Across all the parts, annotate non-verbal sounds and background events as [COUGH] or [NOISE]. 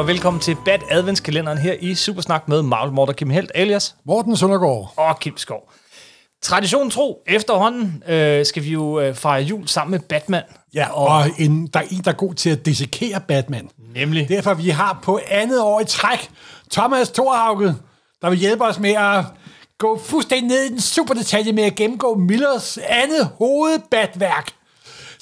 Og velkommen til Bad Adventskalenderen her i Supersnak med Marvel Morter Kim Helt alias Morten Søndergaard. og Kim Skov. Tradition tro, efterhånden øh, skal vi jo øh, fejre jul sammen med Batman. Ja, og en, der er en, der er god til at dissekere Batman. Nemlig. Derfor vi har på andet år i træk Thomas Thorhauge, der vil hjælpe os med at gå fuldstændig ned i den super detalje med at gennemgå Millers andet hovedbatværk.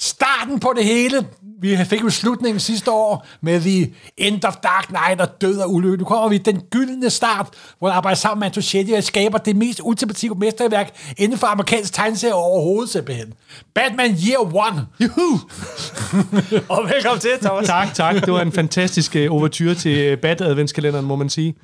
Starten på det hele. Vi fik jo slutningen sidste år med The End of Dark Knight og Død og Ulykke. Nu kommer vi den gyldne start, hvor han arbejder sammen med Antochetti og skaber det mest ultimative mesterværk inden for amerikansk tegneserie overhovedet simpelthen. Batman Year One. Juhu! [LAUGHS] Og velkommen til, Thomas. Tak, tak. Det var en fantastisk uh, overture til uh, Bad Adventskalenderen, må man sige.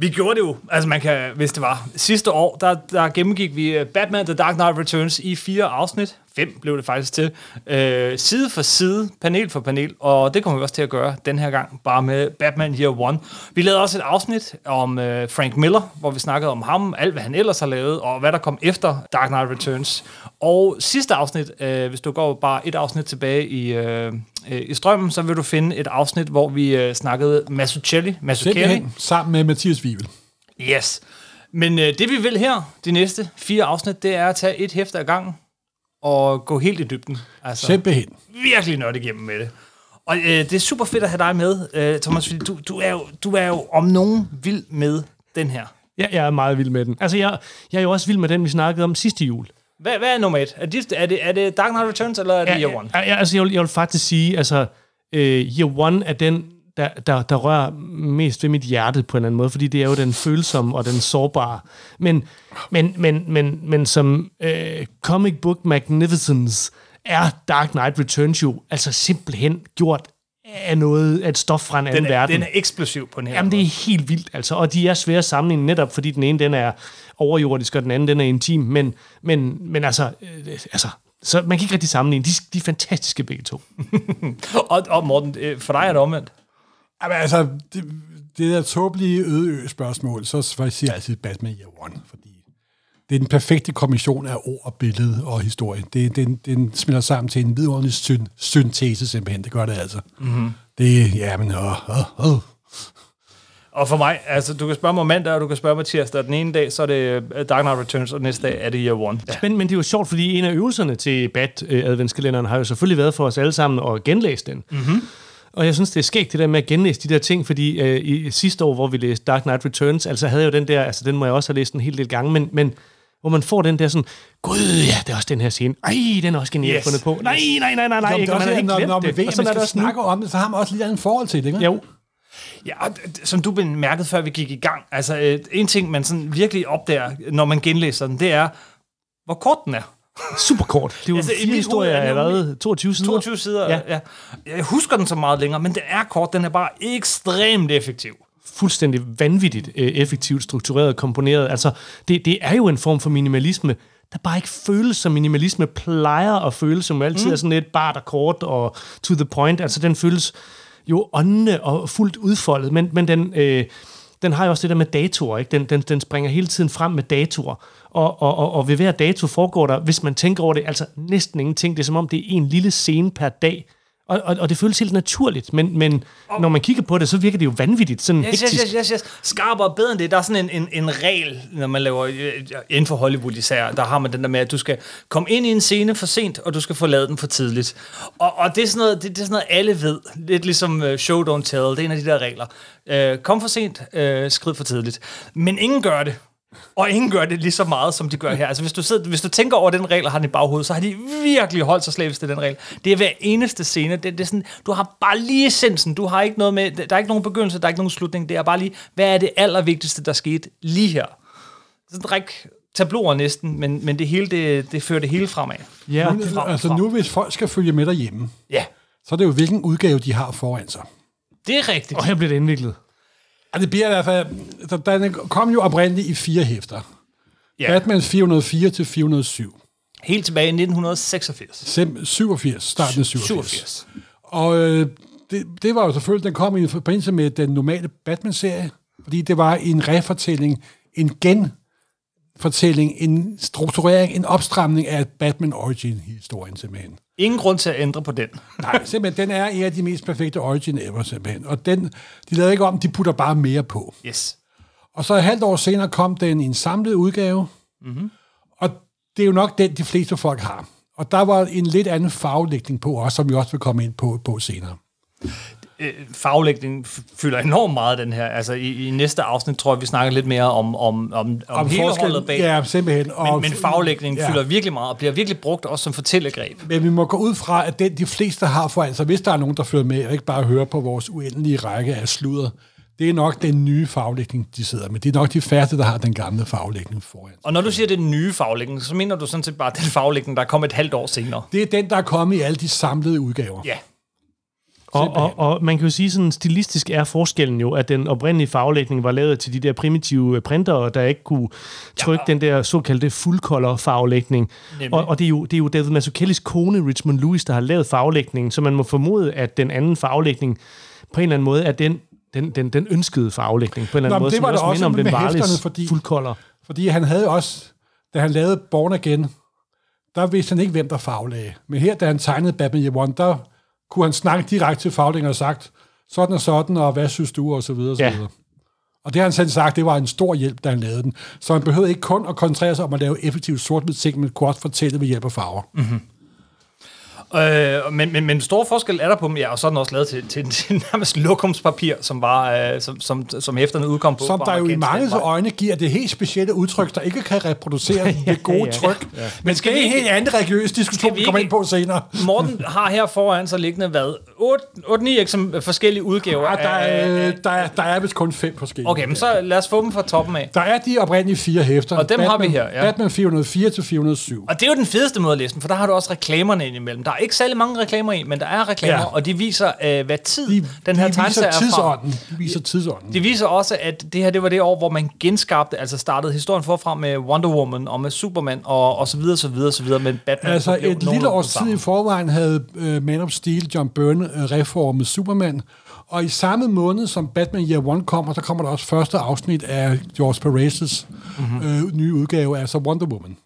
Vi gjorde det jo, altså man kan, hvis det var sidste år, der, der gennemgik vi øh, Batman The Dark Knight Returns i fire afsnit. Fem blev det faktisk til. Øh, side for side, panel for panel, og det kommer vi også til at gøre den her gang, bare med Batman Year One. Vi lavede også et afsnit om øh, Frank Miller, hvor vi snakkede om ham, alt hvad han ellers har lavet, og hvad der kom efter Dark Knight Returns. Og sidste afsnit, øh, hvis du går bare et afsnit tilbage i, øh, øh, i strømmen, så vil du finde et afsnit, hvor vi øh, snakkede Mazzucchelli, Simpelthen sammen med Mathias Wivel. Yes. Men øh, det vi vil her, de næste fire afsnit, det er at tage et hæfte ad gangen og gå helt i dybden. Altså Simpelthen. virkelig nørd igennem med det. Og øh, det er super fedt at have dig med, øh, Thomas, fordi du, du, er jo, du er jo om nogen vild med den her. Ja, jeg er meget vild med den. Altså, jeg, jeg er jo også vild med den, vi snakkede om sidste jul. Hvad, hvad er nummer et? Er det, er, det, er det Dark Knight Returns, eller er det Year One? Ja, ja, altså, jeg vil, jeg vil faktisk sige, altså, øh, Year One er den, der, der, der rører mest ved mit hjerte på en eller anden måde, fordi det er jo den følsomme og den sårbare. Men, men, men, men, men som øh, comic book magnificence er Dark Knight Returns jo altså simpelthen gjort af noget af et stof fra en anden Den er, verden. den er eksplosiv på den her Jamen, det måde. er helt vildt, altså. Og de er svære at sammenligne netop, fordi den ene, den er overjordisk, og den anden, den er intim. Men, men, men altså, øh, altså, så man kan ikke rigtig sammenligne. De, de er fantastiske begge to. [LAUGHS] Og, og Morten, øh, for dig er det omvendt. Jamen, altså, det, det der tåbelige øde spørgsmål, så siger jeg altid Batman Year One, fordi det er den perfekte kombination af ord, og billede og historie. Det, den, den smelter sammen til en vidunderlig syn, syntese simpelthen. Det gør det altså. Mm-hmm. Det, ja, men, åh, åh, åh. Og for mig, altså du kan spørge mig mandag, og du kan spørge mig tirsdag. Den ene dag, så er det øh, Dark Knight Returns, og den næste dag er det Year One. Ja. Men, men det er jo sjovt, fordi en af øvelserne til Bat øh, har jo selvfølgelig været for os alle sammen at genlæse den. Mm-hmm. Og jeg synes, det er skægt det der med at genlæse de der ting, fordi øh, i sidste år, hvor vi læste Dark Knight Returns, altså havde jeg jo den der, altså den må jeg også have læst en hel del gange, men, men hvor man får den der sådan, gud, ja, det er også den her scene. Ej, den er også genialt Yes. fundet på. Nej, nej, nej, nej, nej. Nå, men ikke? det er Og man også, har når, når man ved, at man skal også snakke om det, så har man også lidt andet forhold til det, ikke? Jo, Ja, og som du bemærkede, før vi gik i gang, altså øh, en ting, man sådan virkelig opdager, når man genlæser den, det er, hvor kort den er. Super kort. Det er jo Altså, fire historier er af hvad? 22 sider? 22 sider, ja. Ja. Jeg husker den så meget længere, men den er kort, den er bare ekstremt effektiv. fuldstændig vanvittigt øh, effektivt struktureret komponeret. Altså, det, det er jo en form for minimalisme, der bare ikke føles som minimalisme, plejer at føles som altid mm. er sådan lidt bart og kort og to the point. Altså, den føles jo åndende og fuldt udfoldet, men, men den, øh, den har jo også det der med datoer, ikke? Den, den, den springer hele tiden frem med datoer, og, og, og, og ved hver dato foregår der, hvis man tænker over det, altså næsten ingenting. Det er som om, det er en lille scene per dag, og, og, og det føles helt naturligt, men, men når man kigger på det, så virker det jo vanvittigt, sådan Yes, hektisk. yes, yes, yes. Skarpere og bedre end det. Der er sådan en, en, en regel, når man laver øh, inden for Hollywood især, der har man den der med, at du skal komme ind i en scene for sent, og du skal forlade den for tidligt. Og, og det, er sådan noget, det, det er sådan noget, alle ved. Lidt ligesom uh, show don't tell. Det er en af de der regler. Uh, kom for sent, uh, skrid for tidligt. Men ingen gør det. Og ingen gør det lige så meget, som de gør her. Altså, hvis du, sidder, hvis du tænker over den regel, og har den i baghovedet, så har de virkelig holdt sig slavisk til den regel. Det er hver eneste scene. Det, det er sådan, du har bare lige essensen. Du har ikke noget med, der er ikke nogen begyndelse, der er ikke nogen slutning. Det er bare lige, hvad er det allervigtigste, der skete lige her? Sådan ræk tabloer næsten, men, men det hele, det, det fører det hele fremad. Ja, Nu, frem, altså frem. nu, hvis folk skal følge med derhjemme, Ja, så er det jo, hvilken udgave de har foran sig. det er rigtigt. og her bliver det indviklet. Ja, det bliver i hvert fald... så Den kom jo oprindeligt i fire hæfter. Ja. Batman 404 til 407. Helt tilbage i 1986. Sem- 87, starten af 87. 87. Og øh, det, det var jo selvfølgelig, den kom i forbindelse med den normale Batman-serie, fordi det var en refortælling, en gen fortælling, en strukturering, en opstramning af Batman Origin-historien simpelthen. Ingen grund til at ændre på den. Nej, simpelthen, den er en af de mest perfekte Origin ever, simpelthen. Og den, de lavede ikke om, de putter bare mere på. Yes. Og så et halvt år senere kom den i en samlet udgave, mm-hmm. og det er jo nok den, de fleste folk har. Og der var en lidt anden farvelægning på også, som vi også vil komme ind på, på senere. Øh, faglægning fylder enormt meget den her. Altså i, i næste afsnit tror jeg, vi snakker lidt mere om, om, om, om, hele forskellen- holdet bag. Ja, simpelthen. men, men faglægning ja. fylder virkelig meget, og bliver virkelig brugt også som fortællegreb. Men vi må gå ud fra, at den de fleste har for, altså hvis der er nogen, der følger med, og ikke bare hører på vores uendelige række af sludder, det er nok den nye faglægning, de sidder med. Det er nok de færreste, der har den gamle faglægning foran. Og når du siger, er den nye faglægning, så mener du sådan set bare den faglægning, der kom et halvt år senere. Det er den, der er kommet i alle de samlede udgaver. Ja. Og, og, og man kan jo sige, sådan stilistisk er forskellen jo, at den oprindelige farvelægning var lavet til de der primitive øh, printere, der ikke kunne trykke ja. den der såkaldte fuldcolor farvelægning. Nemlig. Og, og det, er jo, det er jo David Mazzucchellis kone, Richmond Lewis, der har lavet farvelægningen, så man må formode, at den anden farvelægning på en eller anden måde er den, den, den, den ønskede farvelægning, på en eller anden Nå, måde, det som var der også minder om den Varles fordi- fuldcolor. Fordi han havde også, da han lavede Born Again, der vidste han ikke, hvem der faglagde. Men her, da han tegnede Batman Year One, der kunne han snakke direkte til faglægningen og sagt, sådan og sådan, og hvad synes du, og så videre, og så Ja. videre. Og det har han selv sagt, det var en stor hjælp, da han lavede den. Så han behøvede ikke kun at koncentrere sig om at lave effektivt sort ting, men kunne også fortælle ved hjælp af farver. Mm. Øh, men, men, men stor forskel er der på dem, ja, og så er den også lavet til, til, [LAUGHS] til nærmest lokumspapir, som var, øh, som, som, som hæfterne udkom på. Som der jo i mange øjne giver det helt specielle udtryk, der ikke kan reproduceres [LAUGHS] med gode ja. tryk. Men skal det er vi en helt anden religiøs diskussion, vi kommer ind på senere. [LAUGHS] Morten har her foran sig liggende, hvad, 8-9 eksem- forskellige udgaver. Ah, der, af- er, der, er, der er vist kun fem forskellige. Okay, men så lad os få dem fra toppen af. Der er de oprindelige fire hæfter. Og dem har Batman, vi her, ja. Batman 404 til 407. Og det er jo den fedeste måde at læse dem, for der har du også reklamerne indimellem. Der er ikke særlig mange reklamer i, men der er reklamer, Ja. og de viser, øh, hvad tid De, den her de tegneserie er fra. De viser tidsånden. De viser også, at det her det var det år, hvor man genskabte, altså startede historien forfra med Wonder Woman og med Superman og, og så videre, så videre, så videre, men Batman Altså et lille års tid i forvejen havde uh, Man of Steel, John Byrne, uh, reformet Superman. Og i samme måned, som Batman Year One kommer, så kommer der også første afsnit af George Perez' mm-hmm. uh, nye udgave, altså Wonder Woman.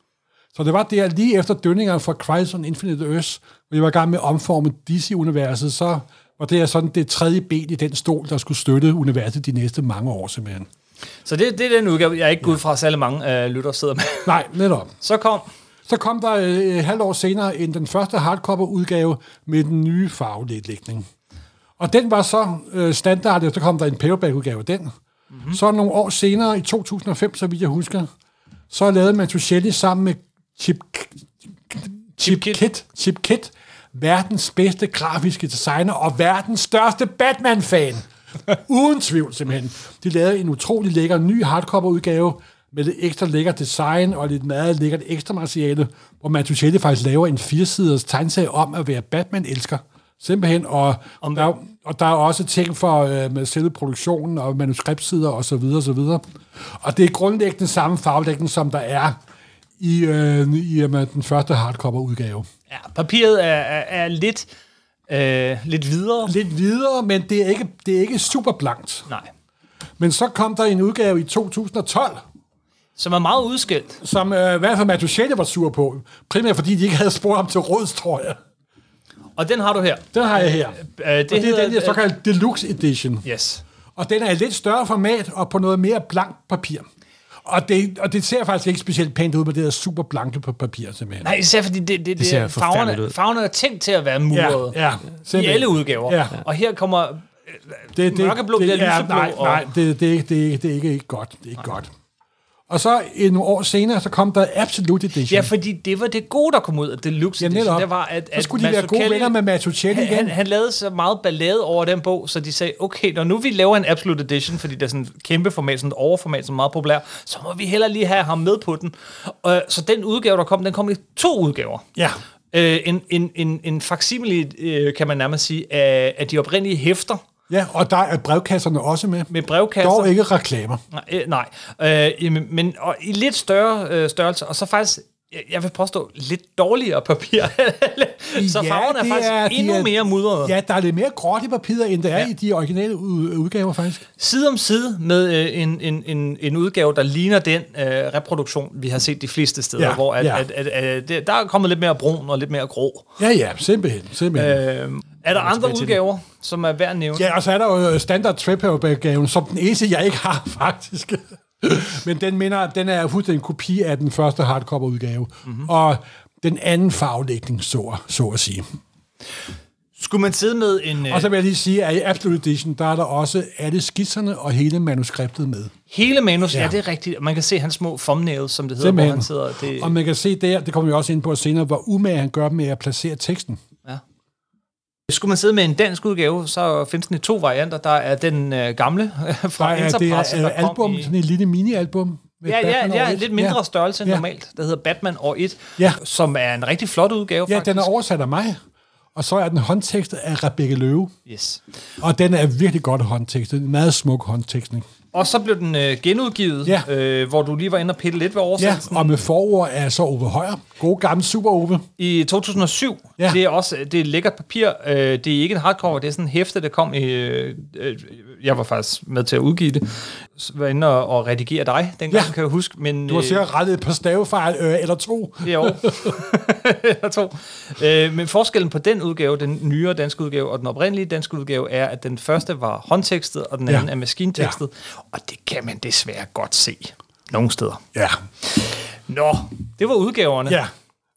Så det var der lige efter dønningerne fra Crisis on Infinite Earths, hvor jeg var i gang med at omforme DC-universet, så var det sådan det tredje ben i den stol, der skulle støtte universet de næste mange år simpelthen. Så det, det er den udgave, jeg er ikke gået fra, særlig mange øh, lytter sidder med. [LAUGHS] Nej, netop. Så kom Så kom der øh, et halvt år senere en, den første hardcover-udgave med den nye farvelægning. Og den var så øh, standard, og så kom der en paperback-udgave af den. Mm-hmm. Så nogle år senere, i 2005, så vidt jeg husker, så lavede Mantuchelli sammen med Chip, Chip, Kit. Kit, Chip Kit verdens bedste grafiske designer og verdens største Batman-fan. Uden tvivl, simpelthen. De lavede en utrolig lækker ny hardcover-udgave med lidt ekstra lækker design og lidt meget lækkert ekstra materiale, hvor Mantuchelli faktisk laver en firesiders tegneserie om at være Batman-elsker. Simpelthen, og, Om- der, og der er også ting for øh, med selve produktionen og manuskriptsider og så videre, og så videre. Og det er grundlæggende samme farvedækning, som der er i, øh, i øh, den første hardcover-udgave. Ja, papiret er, er, er lidt, øh, lidt videre. Lidt videre, men det er ikke, det er ikke super blankt. Nej. Men så kom der en udgave i 2012, Som er meget udskilt. som øh, i hvert fald Matuschelle var sur på. Primært fordi de ikke havde spurgt ham til råds, tror jeg. Og den har du her. Den har jeg her. Øh, Det, og det er den der såkaldte Deluxe Edition. Yes. Og den er i lidt større format og på noget mere blankt papir. Og det, og det ser faktisk ikke specielt pænt ud med det der super blanke på papir, simpelthen. Nej, især fordi det, det, det, ser det forfærdeligt farverne, farverne er tænkt til at være murede. Ja, ja, I alle udgaver. Ja. Og her kommer... det, det, mørkeblå det, bliver ja, lyseblå, Nej, nej det, det, det, det, er ikke, ikke godt. Det er ikke godt. Og så en år senere, så kom der Absolute Edition. Ja, fordi det var det gode, der kom ud af Deluxe Ja, Edition. Det var, at, så skulle de være gode Mazzucchelli- venner med Matuchelli han, igen. han, han lavede så meget ballade over den bog, så de sagde, okay, når nu vi laver en Absolute Edition, fordi det er sådan et kæmpe format, sådan et overformat, som er meget populær, så må vi heller lige have ham med på den. Og, så den udgave, der kom, den kom i to udgaver. Ja. Øh, en, en, en, en facsimile, øh, kan man nærmest sige, af, af de oprindelige hæfter ja, og der er brevkasserne også med. med brevkasser. Dog ikke reklamer. Nej, øh, nej. Øh, men og i lidt større øh, størrelse, og så faktisk jeg- vil påstå, lidt dårligere papir. [LAUGHS] så Ja, farverne er faktisk er- endnu er- mere mudrede. Ja, der er lidt mere gråt i papiret, end der er Ja. i de originale ud- udgaver, faktisk. Side om side med øh, en, en, en, en udgave, der ligner den øh, reproduktion, vi har set de fleste steder, Ja, hvor at, ja. at, at, at, det, der er kommet lidt mere brun og lidt mere grå. Ja, ja, simpelthen. simpelthen. Øh, er der andre udgaver, som er værd at nævne? ja, og så er der jo standard trip som den eneste, jeg ikke har, [LAUGHS] faktisk. Men den, minder, den er fuldstændig en kopi af den første hardcover-udgave. Mhm. Mm-hmm. Og den anden farvelægning, så, så at sige. Skulle man sidde med en... Øh, Og så vil jeg lige sige, at i Absolute Edition, der er der også alle skitserne og hele manuskriptet med. hele manus. Ja. ja, det er rigtigt. Man kan se hans små thumbnails, som det hedder, Simpelthen. hvor han sidder. Det, Og man kan se der, det kommer vi også ind på senere, hvor umage han gør med at placere teksten. Ja. Skulle man sidde med en dansk udgave, så findes den i to varianter. Der er den øh, gamle [LAUGHS] fra er, det Interpress, er øh, album, i... sådan en lille mini-album. med Ja, ja, Batman ja, et. lidt mindre Ja. størrelse end Ja. normalt. Der hedder Batman år 1, Ja. som er en rigtig flot udgave, Ja, faktisk. den er oversat af mig. Og så er den håndtekstet af Rebecca Løve. Yes. Og den er virkelig godt håndtekstet. En meget smuk håndtekstning. Og så blev den øh, genudgivet, Ja. øh, hvor du lige var inde og pille lidt ved Ja, oversættelsen. og med forord er så Ove Højer. God gammel Super Ove. I 2007, ja. Ja. det er også det er lækkert papir. Øh, det er ikke en hardcover, det er sådan en hæfte, der kom i... Øh, øh, jeg var faktisk med til at udgive det. Så var inde og, og redigere dig dengang, Ja. kan jeg huske. Men, Du har sikkert rettet et par stavefejl øh, eller to. Øh, [LAUGHS] jo. Eller to. Øh, men forskellen på den udgave, den nyere danske udgave, og den oprindelige danske udgave, er, at den første var håndtekstet, og den Ja. anden er maskintekstet. Og det kan man desværre godt se nogle steder. Ja. Nå, det var udgaverne. Ja.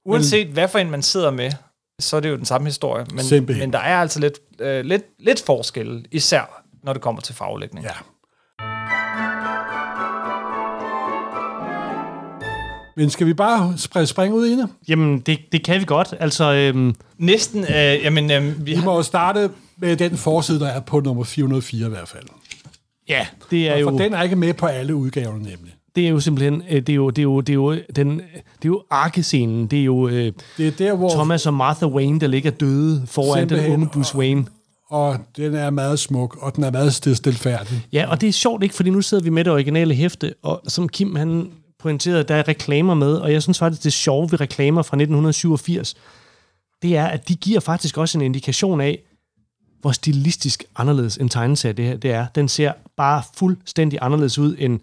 Uanset hvad for en man sidder med, så er det jo den samme historie. Men, Simpelthen. men der er altså lidt, øh, lidt, lidt forskel, især når det kommer til farvelægning. Ja. Men skal vi bare springe ud i det? Jamen, det, det kan vi godt. Altså, øhm, Næsten, øh, jamen, øh, vi Vi har, må jo starte med den forside, der er på nummer 404 i hvert fald. Ja, det er For jo... den er ikke med på alle udgaverne nemlig. det er jo simpelthen, øh, det er jo, det er jo, det er jo, den, det er jo arkescenen, det er jo øh, Det er der, hvor... Thomas og Martha Wayne, der ligger døde foran den unge Bruce Wayne. Og den er meget smuk, og den er meget stil- stilfærdig. Ja, og det er sjovt ikke, fordi nu sidder vi med det originale hæfte, og som Kim han pointerede, der er reklamer med, og jeg synes faktisk, det sjove ved reklamer fra 1987, det er, at de giver faktisk også en indikation af, hvor stilistisk anderledes en tegneserie det her det er. Den ser bare fuldstændig anderledes ud end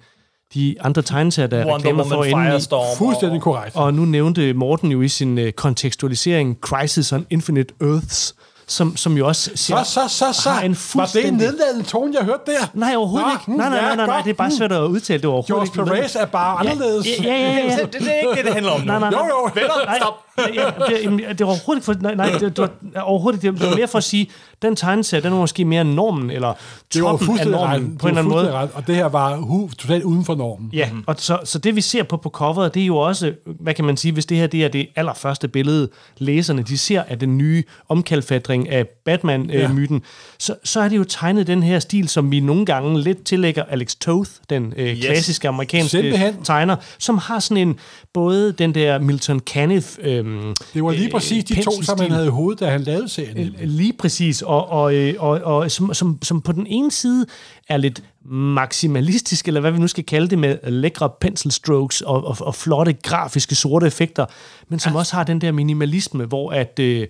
de andre tegneserier, der er Wonder reklamer for Woman, inde i. Firestorm. Fuldstændig og, korrekt. Og nu nævnte Morten jo i sin øh, kontekstualisering Crisis on Infinite Earths, som, som jo også ser, Så, så, så, så. har en Var det en fuldstændig... nedladende tone, jeg hørte der? Nej, overhovedet Nå, ikke. Nej, nej, nej, nej, nej, det er bare svært at udtale. Det er overhovedet George ikke. Perez er bare anderledes. Ja, ja, ja, ja. Det, det er ikke det, det handler om. Nej, nej, nej. Jo, jo. Venner, Nej, stop. Ja, det, det er overhovedet for... Nej, nej det, det, var, overhovedet. Det var mere for at sige, den tegneserie, den var måske mere normen, eller Det var toppen af ret. normen, Det på en var eller anden måde. ret. Og det her var hu, totalt uden for normen. Ja, og så, så det vi ser på på coveret, det er jo også, hvad kan man sige, hvis det her det er det allerførste billede, læserne de ser af den nye omkalfatring af Batman-myten, så, så er det jo tegnet den her stil, som vi nogle gange lidt tillægger Alex Toth, den øh, Yes. klassiske amerikanske Simpelthen. tegner, som har sådan en, både den der Milton Caniff øhm, Det var lige øh, præcis de to, som han havde i hovedet, da han lavede serien. nemlig. Lige præcis, og, og, øh, og, og som, som, som på den ene side er lidt maksimalistisk, eller hvad vi nu skal kalde det, med lækre penselstrokes og, og, og flotte grafiske sorte effekter, men som også har den der minimalisme, hvor at, øh,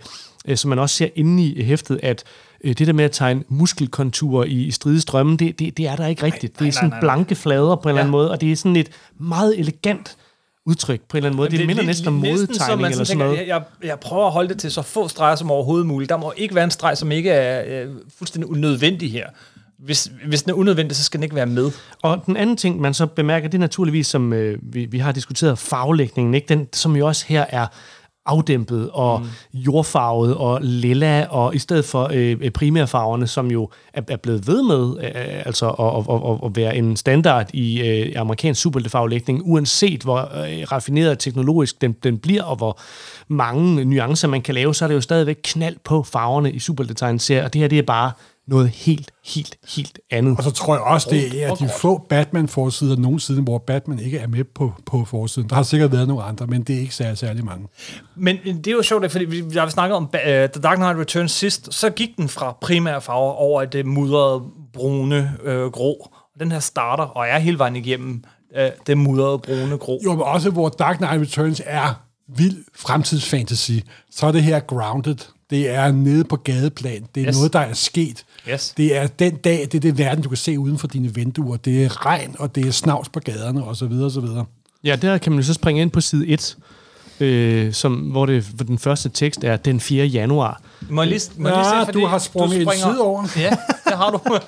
øh, som man også ser inde i hæftet, at øh, det der med at tegne muskelkonturer i, i det, det, det er der ikke rigtigt. det er sådan nej, nej. blanke flader på en eller anden Ja. måde, og det er sådan et meget elegant udtryk på en eller anden måde. Det, det minder er næsten om modetegning eller sådan noget. Jeg, jeg, jeg prøver at holde det til så få streger som overhovedet muligt. Der må ikke være en streg, som ikke er øh, fuldstændig unødvendig her. Hvis, hvis den er unødvendig, så skal den ikke være med. Og den anden ting, man så bemærker, det er naturligvis, som øh, vi, vi har diskuteret, farvelægningen, ikke? Den, som jo også her er afdæmpet og mm. jordfarvet og lilla, og i stedet for øh, primærfarverne, som jo er, er blevet ved med øh, altså at, at, at, at være en standard i øh, amerikansk superheltefarvelægning, uanset hvor øh, raffineret og teknologisk den, den bliver, og hvor mange nuancer man kan lave, så er det jo stadigvæk knald på farverne i superheltetegneserier, og det her det er bare noget helt, helt, helt andet. Og så tror jeg også, det er de få Batman-forsider nogensinde, hvor Batman ikke er med på, på forsiden. Der har sikkert været nogle andre, men det er ikke særlig, særlig mange. Men det er jo sjovt, fordi vi, da vi snakkede om uh, The Dark Knight Returns sidst, så gik den fra primære farver over i det mudrede, brune, øh, grå. Den her starter og er hele vejen igennem øh, det mudrede, brune, grå. Jo, men også hvor Dark Knight Returns er vild fremtidsfantasy, så er det her grounded. Det er nede på gadeplan. Det er Yes. noget, der er sket. Yes. Det er den dag, det er det verden, du kan se uden for dine vinduer. Det er regn, og det er snavs på gaderne, og så videre, og så videre. Ja, der kan man jo så springe ind på side 1, øh, som, hvor, det, hvor den første tekst er den 4. januar. Må jeg lige, må Ja, lige se, du fordi har sprunget en springer- side over. Ja, det har du. [LAUGHS]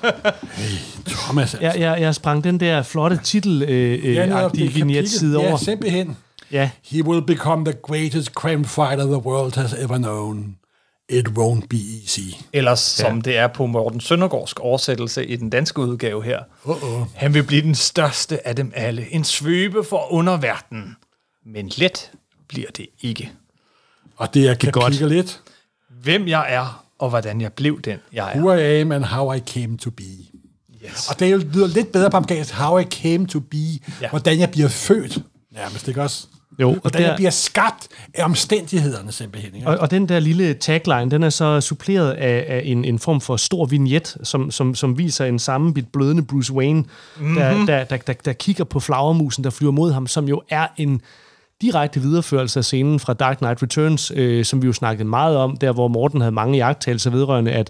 Thomas, altså. Jeg, jeg, jeg sprang den der flotte titel øh, øh, Ja, vignetside kapitel. over. Ja, simpelthen. Ja, He will become the greatest crime fighter the world has ever known. It won't be easy. Ellers, som det er på Morten Søndergaardsk oversættelse i den danske udgave her. Uh-oh. Han vil blive den største af dem alle. En svøbe for underverdenen. Men let bliver det ikke. Og det er er godt. kapitel 1. Hvem jeg er, og hvordan jeg blev den, jeg er. Who I am and how I came to be. Yes. Og det er lyder lidt bedre på amerikansk, how I came to be. Ja. Ja. Hvordan jeg bliver født. Nærmest, ikke også? Jo, og, Hvordan der, bliver skabt af omstændighederne simpelthen. Ikke? og, og den der lille tagline, den er så suppleret af, af en, en form for stor vignet, som, som, som viser en sammenbit blødende Bruce Wayne, mm-hmm. der, der, der, der, der kigger på flagermusen, der flyver mod ham, som jo er en direkte videreførelse af scenen fra Dark Knight Returns, øh, som vi jo snakkede meget om, der hvor Morten havde mange jagttagelser vedrørende, at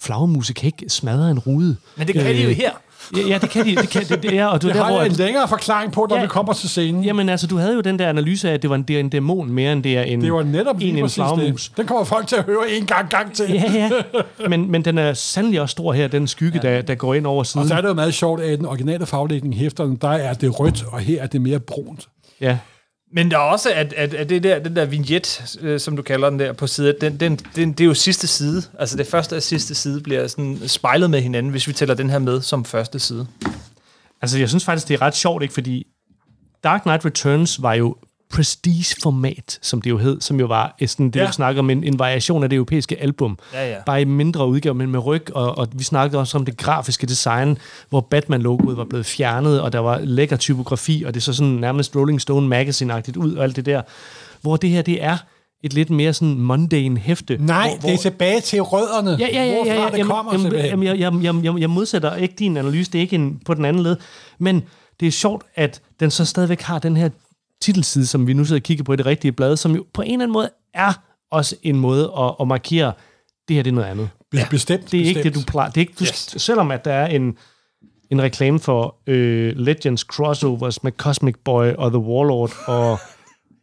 flagermuse kan ikke smadre en rude. Men det kan de jo her. Ja, ja, det kan de. Det, kan, det, det er, og det, Det der, har hvor... en længere forklaring på, når Ja. vi kommer til scenen. Jamen altså, du havde jo den der analyse af, at det var en, det er en dæmon mere, end det er en, det var netop en, en det. Den kommer folk til at høre en gang, gang til. Ja, ja. [LAUGHS] Men, men den er sandelig også stor her, den skygge, ja. der, der går ind over Og siden. så er det jo meget sjovt, at den originale faglægning hæfterne, der er det rødt, og her er det mere brunt. Ja. Men der er også, at, at, at det der, den der vignet, øh, som du kalder den der på side, et, den, den, den, det er jo sidste side. Altså det første og sidste side bliver sådan spejlet med hinanden, hvis vi tæller den her med som første side. Altså, jeg synes faktisk, det er ret sjovt, ikke? Fordi Dark Knight Returns var jo prestige-format, som det jo hed, som jo var øh, sådan, det, ja. Ja. vi snakker om, en, en variation af det europæiske album. Ja, ja. Bare i mindre udgave, men med ryg, og, og vi snakkede også om det grafiske design, hvor Batman-logoet var blevet fjernet, og der var lækker typografi, og det så sådan nærmest Rolling Stone Magazine-agtigt ud, og alt det der. Hvor det her, det er et lidt mere sådan mundane hæfte. Nej, hvor, hvor, det er tilbage til rødderne. Ja, ja, ja, ja, Hvorfra ja. det Jamen, kommer jamen, jamen, jeg, jeg, jeg, jeg, jeg modsætter ikke din analyse, det er ikke en, på den anden led, men det er sjovt, at den så stadigvæk har den her titelside, som vi nu sidder og kigger på i det rigtige blad, som jo på en eller anden måde er også en måde at, at markere, det her det er noget andet. Ja, bestemt. Det er ikke det, du plejer. Det er ikke, du, Yes. Selvom at der er en, en reklame for øh, Legends crossovers med Cosmic Boy og The Warlord og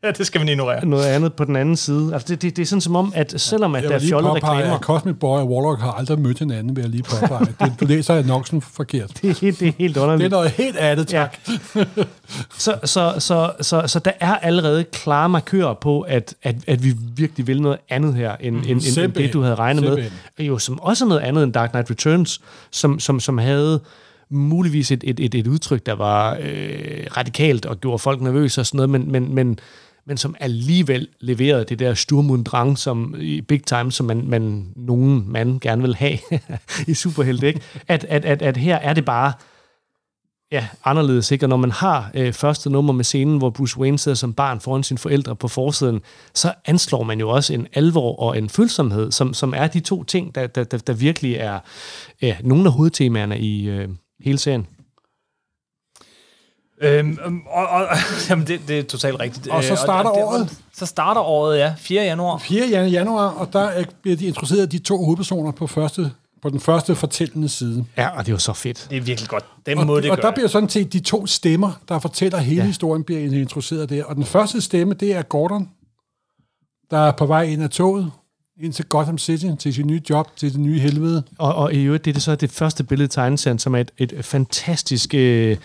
[LAUGHS] Ja, det skal man ignorere. noget andet på den anden side. Altså det, det, det er sådan som om, at selvom at Jeg der er fjollede reklamer, at Cosmic Boy og Warlock har aldrig mødt hinanden, vil jeg lige påpege. [LAUGHS] Det, du læser annoncen forkert. det, er helt- det er helt Det er underligt. noget helt andet, Ja. tak. [LAUGHS] Så, så, så, så, så der er allerede klare markører på, at, at, at vi virkelig vil noget andet her, end, end, end, end det, du havde regnet med. Jo, som også noget andet end Dark Knight Returns, som, som, som havde muligvis et, et, et, et udtryk, der var øh, radikalt og gjorde folk nervøse og sådan noget, men, men, men, men som alligevel leverede det der Sturm und Drang som, i big time, som man, man nogen mand gerne vil have [LAUGHS] i superhelte, ikke? At, at, at, at her er det bare ja, anderledes, ikke? Og når man har øh, første nummer med scenen, hvor Bruce Wayne sidder som barn foran sine forældre på forsiden, så anslår man jo også en alvor og en følsomhed, som, som er de to ting, der, der, der, der virkelig er ja, nogle af hovedtemaerne i øh, hele serien. Øhm, øhm, og, og, [LAUGHS] jamen det, det er totalt rigtigt. Og så Øh, starter det- året. Så starter året, ja. 4. januar. 4. jan- januar, og der er- bliver de introduceret de to hovedpersoner på, første, på den første fortællende side. Ja, og det er jo så fedt. Det er virkelig godt. Den Og, må det og gøre. der bliver sådan set de to stemmer, der fortæller hele Ja. historien, bliver introduceret der. Og den første stemme, det er Gordon, der er på vej ind af toget, ind til Gotham City, til sin nye job, til det nye helvede. Og, og i øvrigt, det er så det første billede i tegneserien, som er et, et fantastisk... Øh,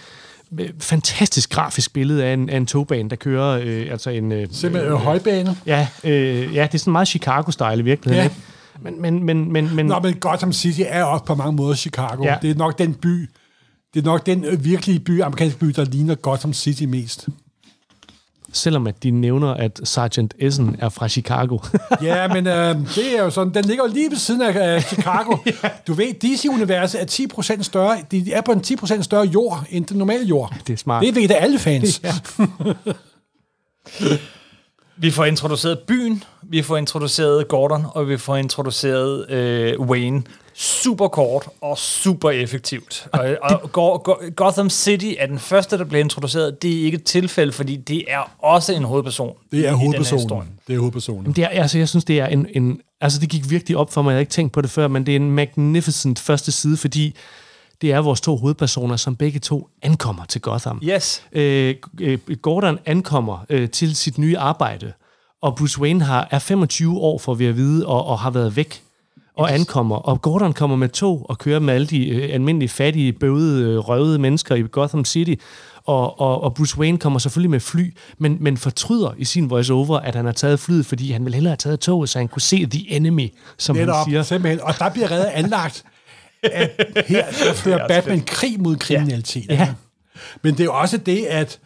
fantastisk grafisk billede af en, af en togbane, der kører øh, altså en... Øh, Simpelthen øh, højbane. Ja, øh, ja, det er sådan meget Chicago-style i virkeligheden. Ja. Ikke? Men, men, men, men, men Nå, men Gotham City er også på mange måder Chicago. Ja. Det er nok den by, det er nok den virkelige by, amerikanske by, der ligner Gotham City mest. Selvom at de nævner, at Sergeant Essen er fra Chicago. [LAUGHS] Ja, men øh, det er jo sådan, den ligger jo lige ved siden af øh, Chicago. [LAUGHS] Du ved, DC-universet er 10% større, de er på en 10% større jord, end den normale jord. det er smart. Det ved det alle fans. Ja. [LAUGHS] Vi får introduceret byen, vi får introduceret Gordon, og vi får introduceret øh, Wayne. Super kort og super effektivt. Og, og Go- Go- Gotham City er den første, der bliver introduceret. Det er ikke et tilfælde, fordi det er også en hovedperson. Det er hovedpersonen. Det er hovedpersonen. Det er, altså, jeg synes, det er en, en... Altså, det gik virkelig op for mig. Jeg havde ikke tænkt på det før, men det er en magnificent første side, fordi det er vores to hovedpersoner, som begge to ankommer til Gotham. Yes. Øh, øh, Gordon ankommer øh, til sit nye arbejde, og Bruce Wayne har, er 25 år, for vi at vide, og, og har været væk og ankommer. Og Gordon kommer med tog og kører med alle de øh, almindelige, fattige, bøvede, øh, røvede mennesker i Gotham City. Og, og, og Bruce Wayne kommer selvfølgelig med fly, men, men fortryder i sin voice-over, at han har taget flyet, fordi han ville hellere have taget toget, så han kunne se the enemy, som han Netop, siger. simpelthen. Og der bliver reddet anlagt, at her [LAUGHS] der fører Batman krig mod kriminalitet. Ja. Men det er jo også det, at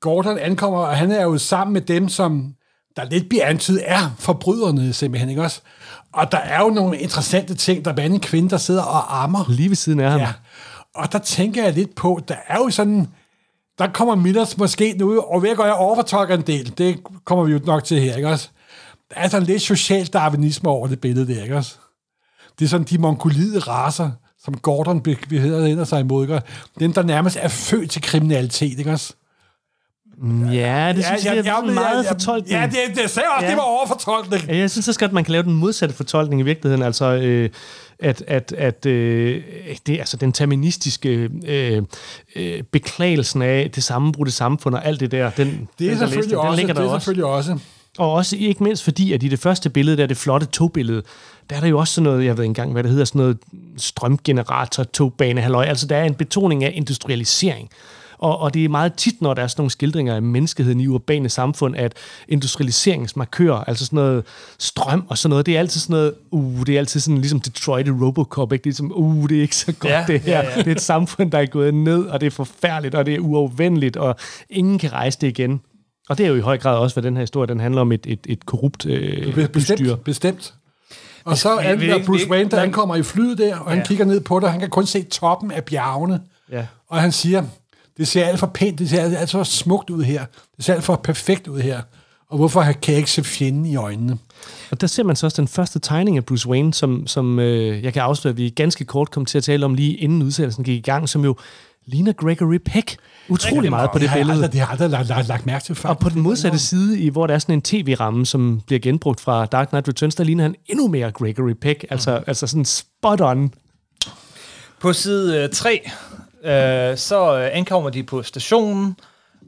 Gordon ankommer, og han er jo sammen med dem, som der lidt bliver antydet, er forbryderne simpelthen, ikke også? Og der er jo nogle interessante ting. Der er en kvinde, der sidder og ammer. Lige ved siden af ham. Ja. Og der tænker jeg lidt på, der er jo sådan, der kommer Millers måske nu, og ved at jeg overfortolker en del, det kommer vi jo nok til her, ikke også? Der er sådan lidt social darwinisme over det billede der, ikke også? Det er sådan de mongolide raser, som Gordon beheder sig imod, ikke? Dem, der nærmest er født til kriminalitet, ikke også? Ja, det synes jeg, jeg, jeg, er meget fortolkning. Ja, det, det sagde jeg også, Ja. det var overfortolkning. Ja, Jeg synes også godt, man kan lave den modsatte fortolkning i virkeligheden. Altså, øh, at, at, at øh, det, altså, den terministiske øh, øh, beklagelsen af det sammenbrudte samfund og alt det der, den, Det er den, der selvfølgelig læste, den også, ligger det der er også. selvfølgelig også. Og også ikke mindst fordi, at i det første billede, der er det flotte togbillede, der er der jo også sådan noget, jeg ved ikke engang, hvad det hedder, sådan noget strømgenerator, togbane, halløj. Altså, der er en betoning af industrialisering. Og, og det er meget tit, når der er sådan nogle skildringer af menneskeheden i urbane samfund, at industrialiseringsmarkører, altså sådan noget strøm og sådan noget, det er altid sådan noget, uh, det er altid sådan ligesom Detroit i Robocop, ikke? Det er som, uh, det er ikke så godt Ja, det her. ja, ja. Det er et samfund, der er gået ned, og det er forfærdeligt, og det er uafvendeligt, og ingen kan rejse det igen. Og det er jo i høj grad også, hvad den her historie den handler om, et, et, et korrupt øh, Be- bystyre. Bestemt, bestemt. Og så vi- er der Bruce Wayne, der ankommer i flyet der, og han Ja. kigger ned på det, og han kan kun se toppen af bjergene. Ja. Og han siger, det ser alt for pænt, det ser alt for smukt ud her. Det ser alt for perfekt ud her. Og hvorfor kan jeg ikke se fjenden i øjnene? Og der ser man så også den første tegning af Bruce Wayne, som, som øh, jeg kan afsløre, at vi ganske kort kom til at tale om lige inden udsendelsen gik i gang, som jo ligner Gregory Peck utrolig meget på det billede. aldrig, det har jeg aldrig lagt, lagt, lagt mærke til før. Og på den modsatte side, i hvor der er sådan en tv-ramme, som bliver genbrugt fra Dark Knight Returns, der ligner han endnu mere Gregory Peck. Altså, Mm. altså sådan spot on. På side 3, øh, så øh, ankommer de på stationen.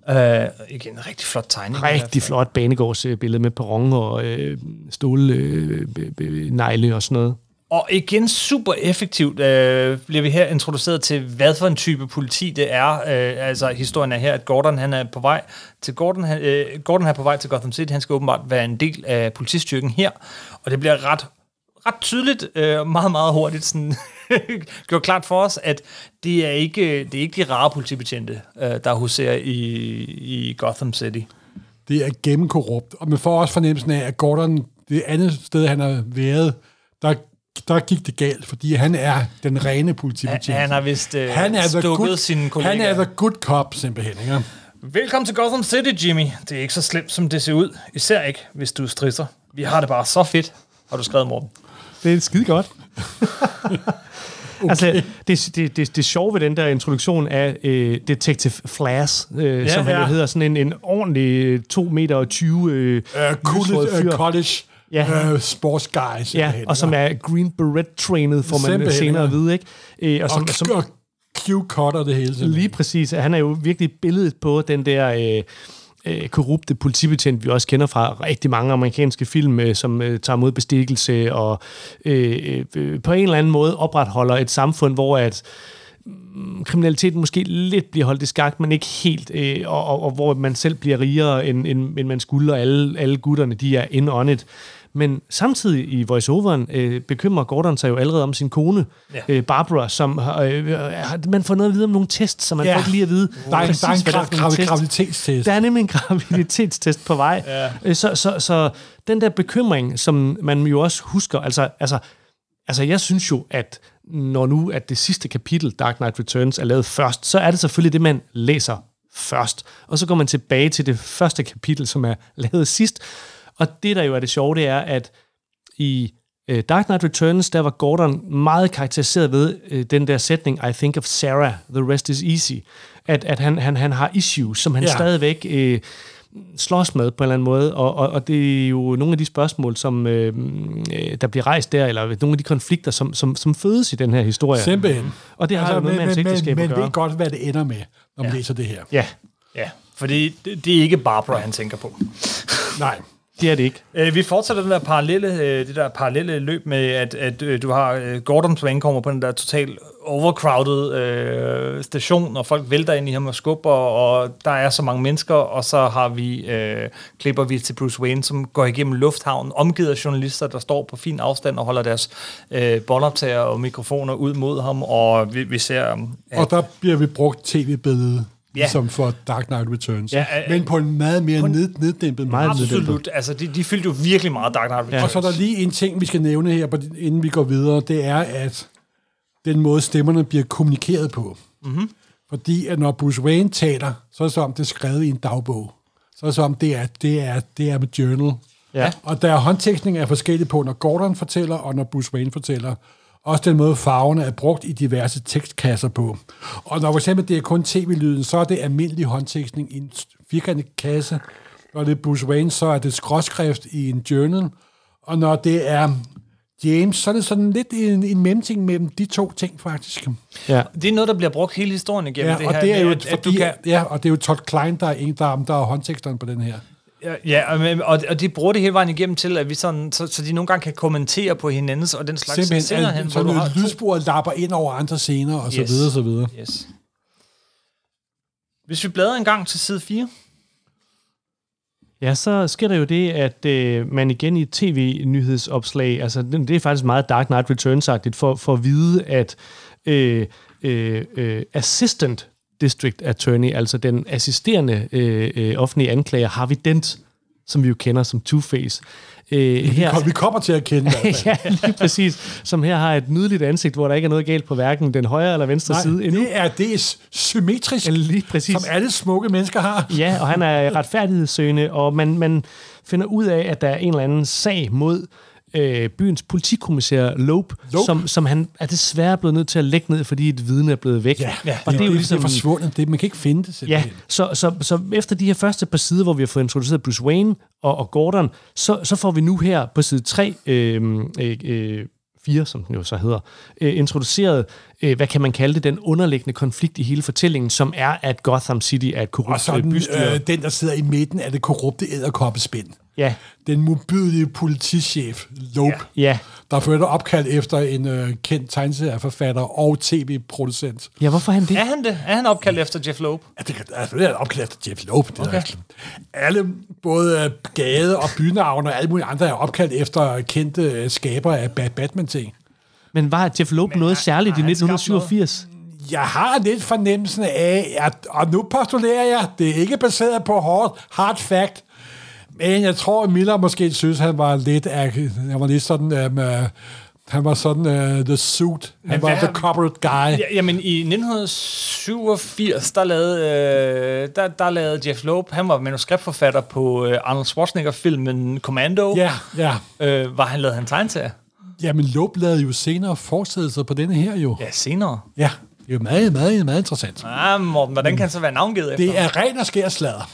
Øh, igen, en rigtig flot tegning. Rigtig flot banegårdsbillede med perron og øh, stålnegle øh, og sådan noget. Og igen super effektivt øh, bliver vi her introduceret til, hvad for en type politi det er. Øh, altså historien er her, at Gordon han er på vej til Gordon, han, øh, Gordon er på vej til Gotham City. Han skal åbenbart være en del af politistyrken her. Og det bliver ret, ret tydeligt, øh, meget, meget hurtigt sådan, [LAUGHS] gjort klart for os, at det er ikke, det er ikke de rare politibetjente, øh, der huserer i, i Gotham City. Det er gennemkorrupt. Og man får også fornemmelsen af, at Gordon, det andet sted, han har været, der, der gik det galt, fordi han er den rene politibetjent. han har vist øh, han er stukket good, sine kollegaer. Han er the good cop, simpelthen. Ikke? Velkommen til Gotham City, Jimmy. Det er ikke så slemt, som det ser ud. Især ikke, hvis du strisser. Vi har det bare så fedt, har du skrevet, Morten. Det er skide godt. [LAUGHS] okay. Altså, det, det, det, det sjove ved den der introduktion af øh, Detective Flash, øh, ja, som han ja. jo hedder, sådan en, en ordentlig 2 meter og 20 øh, Uh, college, fyr. uh, college Ja. uh, sports guy, Ja, og som er Green Beret-trænet, får man Simpelthen, senere ja. at vide, ikke? Øh, og som, og, som, og Q-cutter det hele. simpelthen. Lige præcis. Han er jo virkelig billedet på den der øh, øh, korrupte politibetjent, vi også kender fra rigtig mange amerikanske film, øh, som øh, tager mod bestikkelse og øh, øh, på en eller anden måde opretholder et samfund, hvor at mm, kriminaliteten måske lidt bliver holdt i skak, men ikke helt, øh, og, og, og hvor man selv bliver rigere, end, end, end man skulle, og alle, alle gutterne, de er in on it. Men samtidig i voiceoveren øh, bekymrer Gordon sig jo allerede om sin kone, Ja. øh, Barbara, som øh, har- man får noget at vide om nogle tests, som man Ja. får ikke lige at vide. Der er, en- præcis, der er en hvad gra- for nogle gra- tests. graviditetstest. Der er nemlig en [LAUGHS] graviditetstest på vej. Ja. Øh, Så, så, så den der bekymring, som man jo også husker, altså, altså, altså jeg synes jo, at når nu at det sidste kapitel, Dark Knight Returns, er lavet først, så er det selvfølgelig det, man læser først. Og så går man tilbage til det første kapitel, som er lavet sidst. Og det, der jo er det sjove, det er, at i øh, Dark Knight Returns, der var Gordon meget karakteriseret ved øh, den der sætning, I think of Sarah, the rest is easy. At, at han, han, han har issues, som han Ja. stadigvæk øh, slås med på en eller anden måde, og, og, og det er jo nogle af de spørgsmål, som øh, øh, der bliver rejst der, eller nogle af de konflikter, som, som, som fødes i den her historie. Simpelthen. Og det har altså, jo noget med hans men, ægteskab men, at men gøre. ved godt, hvad det ender med, når man Ja. læser det her. Ja, Ja, fordi det, det er ikke Barbara, han tænker på. Nej. Det er det ikke. Øh, vi fortsætter den der parallelle, øh, det der parallelle løb med, at, at øh, du har øh, Gordon, som ankommer på den der totalt overcrowded øh, station, og folk vælter ind i ham og skubber, og der er så mange mennesker, og så har vi, øh, klipper vi til Bruce Wayne, som går igennem lufthavnen, omgivet af journalister, der står på fin afstand og holder deres øh, båndoptager og mikrofoner ud mod ham, og vi, vi ser... øh, Og der bliver vi brugt tv-billede, Ja. ligesom for Dark Knight Returns. Ja, øh, men på en meget mere ned, neddæmpet måde. Absolut. Altså, de, de fyldte jo virkelig meget Dark Knight Returns. Og så er der lige en ting, vi skal nævne her, inden vi går videre, det er, at den måde stemmerne bliver kommunikeret på. Mm-hmm. Fordi at når Bruce Wayne taler, så er det som om det er skrevet i en dagbog. Så er det som om det er, det er, det er med journal. Ja. Og der er håndtekstning er forskellige på, når Gordon fortæller, og når Bruce Wayne fortæller. Også den måde, farverne er brugt i diverse tekstkasser på. Og når for eksempel det er kun tv-lyden, så er det almindelig håndtekstning i en firkantet kasse. Når det er Bruce Wayne, så er det skråskrift i en journal. Og når det er James, så er det sådan lidt en, en mellemting mellem de to ting, faktisk. Ja. Det er noget, der bliver brugt hele historien igennem Ja, det og her. det er jo at, at fordi, du kan, ja, og det er jo Todd Klein, der er, en, der, er- der er håndteksteren på den her. Ja, Ja, og, men- og, og de bruger det hele vejen igennem til, at vi sådan, så, så de nogle gange kan kommentere på hinandens og den slags Simpelthen, scener at, hen, så hvor du har noget lydspor lapper ind over andre scener, og så Yes. videre, så videre. Yes. Hvis vi bladrer en gang til side 4. Ja, så sker der jo det, at øh, man igen i et tv-nyhedsopslag, altså det, det er faktisk meget Dark Knight Returns-agtigt, for, for at vide, at øh, øh, øh, Assistant District Attorney, altså den assisterende øh, øh, offentlige anklager, Harvey Dent, som vi jo kender som Two-Face, øh, Vi, kom, vi kommer til at kende det. [LAUGHS] ja, lige præcis, som her har et nydeligt ansigt, hvor der ikke er noget galt på hverken den højre eller venstre Nej, side endnu. det er, det er symmetrisk, Ja, lige præcis. som alle smukke mennesker har. Ja, og han er retfærdighedssøgende, og man, man finder ud af, at der er en eller anden sag mod øh, byens politikommissær Lope, Lope. Som, som han er desværre blevet nødt til at lægge ned, fordi et vidne er blevet væk. Ja, ja og det, er jo det, ligesom... det er forsvundet. Det, man kan ikke finde det Ja, simpelthen. så, så, så efter de her første par sider, hvor vi har fået introduceret Bruce Wayne og, og Gordon, så, så får vi nu her på side 3, øh, øh, øh, 4, som den jo så hedder, øh, introduceret, øh, hvad kan man kalde det, den underliggende konflikt i hele fortællingen, som er, at Gotham City er et Og korrupt så øh, den, bystyre. øh, den, der sidder i midten af det korrupte æderkoppespind. Ja, Den modbydelige politichef, Lope, ja. ja. der førte opkald efter en øh, kendt tegneserieforfatter og tv-producent. Ja, hvorfor er han det? Er han det? Er han opkaldt efter Jeff Loeb? Ja, det, altså, det er opkaldt efter Jeff Lope. Det okay. er alle, både øh, gade og bynavne og alle mulige andre, er opkaldt efter kendte øh, skabere af Bad Batman-ting. Men var Jeff Loeb noget særligt i har han skabt 1987? Jeg har lidt fornemmelsen af, at, og nu postulerer jeg, det er ikke baseret på hard, hard fact, men jeg tror, at Miller måske synes, han var lidt, han var lidt sådan, um, uh, han var sådan uh, the suit, han var hvad the corporate guy. Ja, jamen, i 1987, der lavede, øh, der, der lavede Jeff Loeb, han var manuskriptforfatter på øh, Arnold Schwarzenegger-filmen Commando. Ja, ja. Øh, var han lavede han tegneserier? Jamen, Lope lavede jo senere fortsættelser på denne her jo. Ja, senere. Ja, det er jo meget, meget, meget interessant. Ah, Morten, hvordan kan han så være navngivet efter? Det er ren og skær sladder.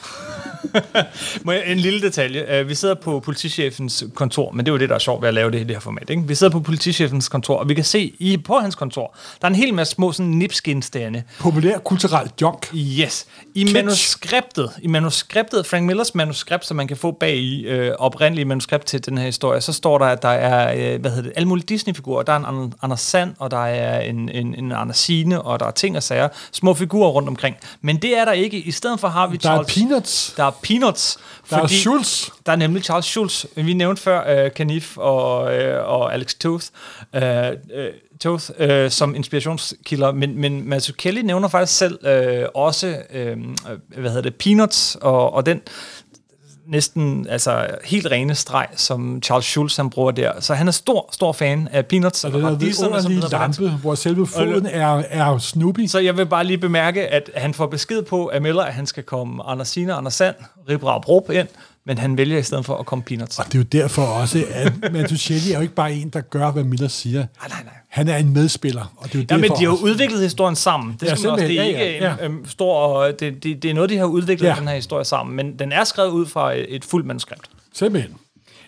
Må jeg, en lille detalje. Uh, vi sidder på politichefens kontor, men det er jo det, der er sjovt ved at lave det i det her format. Ikke? Vi sidder på politichefens kontor, og vi kan se i, på hans kontor, der er en hel masse små sådan, nipskinstande. Populær kulturelt junk. Yes. I Kitsch. manuskriptet, i manuskriptet, Frank Millers manuskript, som man kan få bag i øh, oprindelige manuskript til den her historie, så står der, at der er, øh, hvad hedder det, alle mulige Disney-figurer. Der er en An- Anders Sand, og der er en, en, en Anders Signe, og der er ting og sager. Små figurer rundt omkring. Men det er der ikke. I stedet for har vi Der er Charles... peanuts. Der er Peanuts. Der er Schulz. Der er nemlig Charles Schulz. Vi nævnte før uh, Kanif og, uh, og Alex Toth, uh, uh, Toth uh, som inspirationskilder, men, men Mazzucchelli nævner faktisk selv uh, også, uh, hvad hedder det, Peanuts og, og den næsten altså helt rene streg, som Charles Schulz han bruger der. Så han er stor, stor fan af Peanuts Og er som underlige hedder på dansk. lampe, hvor selve foden er, er Snoopy. Så jeg vil bare lige bemærke, at han får besked på af Miller, at han skal komme Anders Sina og Anders Sand, Ribra og Brup ind, men han vælger i stedet for at komme peanuts. Og det er jo derfor også, at Mantuchelli er jo ikke bare en, der gør, hvad Miller siger. Nej, nej, nej. Han er en medspiller, og det er jo Ja, men derfor de har jo også. udviklet historien sammen. Det, Ja, skal også, det er ikke Ja, ja, en øhm, stor... Det, det, det er noget, de har udviklet Ja. den her historie sammen, men den er skrevet ud fra et, et fuldt manuskript. Simpelthen.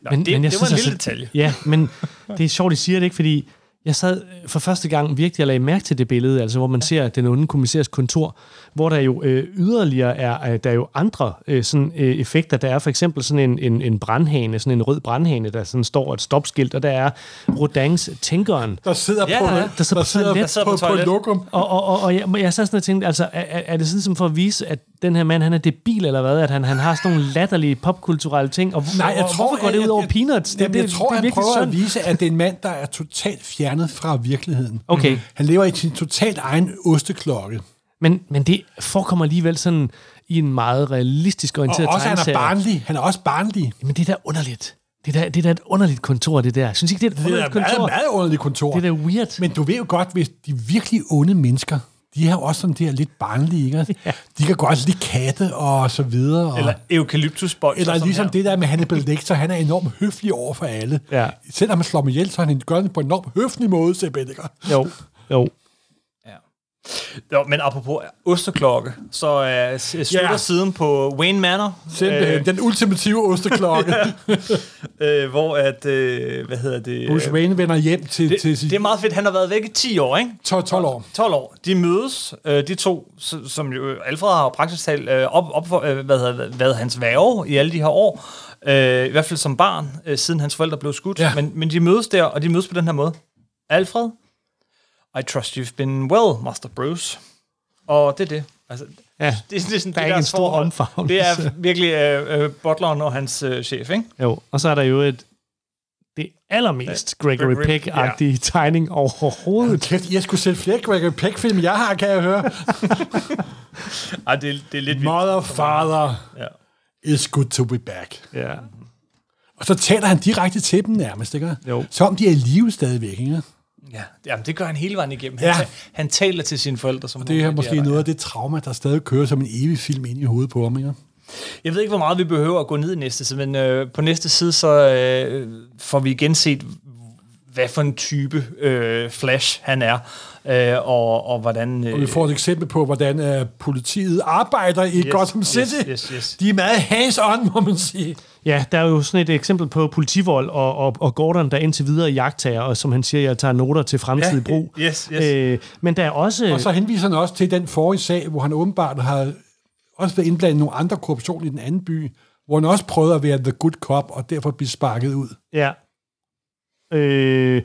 Nå, men, det, det var en lille altså- detalje. Ja, men det er sjovt, I siger det ikke, fordi jeg sad øh, for første gang virkelig og lagde mærke til det billede, altså hvor man ser den onde kommissærs kontor, hvor der jo øh, yderligere er, øh, der er jo andre øh, sådan, øh, effekter. Der er for eksempel sådan en, en, en brandhane, sådan en rød brandhane, der sådan står et stopskilt, og der er Rodins Tænkeren, Der sidder Ja, på, ja. Der sidder på. Der sidder på, på på, lokum. Og, og, og, og jeg, jeg sad sådan og tænkte, altså, er, er det sådan som for at vise, at den her mand, han er debil eller hvad? At han, han har sådan nogle latterlige popkulturelle ting? Og, Nej, jeg og, tror, hvorfor går det jeg- ud over jeg- peanuts? Jamen, jeg tror, det er han virkelig prøver synd. at vise, at det er en mand, der er totalt fjernet fra virkeligheden. Okay. Han lever i sin totalt egen osteklokke. Men, men det forekommer alligevel sådan i en meget realistisk Og orienteret også, han er barnlig. Han er også barnlig. Men det er da underligt. Det er da, det er da et underligt kontor, det der. Synes ikke, det er et Det er underligt et meget, kontor? meget underligt kontor. Det er da weird. Men du ved jo godt, hvis de virkelig onde mennesker, de har jo også sådan det her lidt barnlige, ikke? Ja. De kan godt lide katte og så videre. Og, Eller eukalyptusbold. eller ligesom her. det der med Hannibal Lecter, han er enormt høflig over for alle. Ja. Selvom han slår dem ihjel, så er han gør det på en enormt høflig måde, simpelthen. ikke? Jo, jo. Jo, men apropos osteklokke, så uh, slutter yeah. siden på Wayne Manor, Simpelthen. Øh, den ultimative osteklokke. [LAUGHS] øh, hvor at, øh, hvad hedder det? Bruce øh, Wayne vender hjem til, det, til sin det er meget fedt, han har været væk i 10 år, ikke? 12, 12 år. 12 år. De mødes, øh, de to, som jo Alfred har praktisk talt øh, op, op for, øh, hvad hedder, været hans værge i alle de her år. Øh, I hvert fald som barn, øh, siden hans forældre blev skudt. Ja. Men, men de mødes der, og de mødes på den her måde. Alfred, I trust you've been well, Master Bruce. Og det er det. Altså, Ja, det, [LAUGHS] det er sådan, der er det ikke en stor forhold. omfavnelse. Det er virkelig øh, øh, butleren og hans øh, chef, ikke? Jo, og så er der jo et det allermest Gregory Gregory- Peck-agtige tegning overhovedet. Kæft, jeg skulle sætte flere Gregory Peck-film, jeg har, kan jeg høre. [LAUGHS] Ej, det, er- det er lidt vildt. Mother, father, Ja. it's good to be back. Ja. Og så taler han direkte til dem nærmest, ikke? Jo. Som de er i live stadigvæk, ikke? Ja, jamen, det gør han hele vejen igennem. Han, Ja. ja. han taler til sine forældre. Som Det er måske der. noget af det trauma, der stadig kører som en evig film ind i hovedet på ham, ikke? Jeg ved ikke, hvor meget vi behøver at gå ned i næste side, men øh, på næste side, så øh, får vi igen set, hvad for en type øh, Flash han er, øh, og, og hvordan... Øh, Og vi får et eksempel på, hvordan uh, politiet arbejder i Yes, Gotham City. yes, yes, yes. De er meget hands-on, må man sige. Ja, der er jo sådan et eksempel på politivold og, og, og Gordon, der indtil videre jagttager, og som han siger, jeg tager noter til fremtidig Ja, brug. yes, yes. Øh, men der er også... Og så henviser han også til den forrige sag, hvor han åbenbart har også været indblandet i nogle andre korruption i den anden by, hvor han også prøvede at være the good cop, og derfor blive sparket ud. Ja. Øh,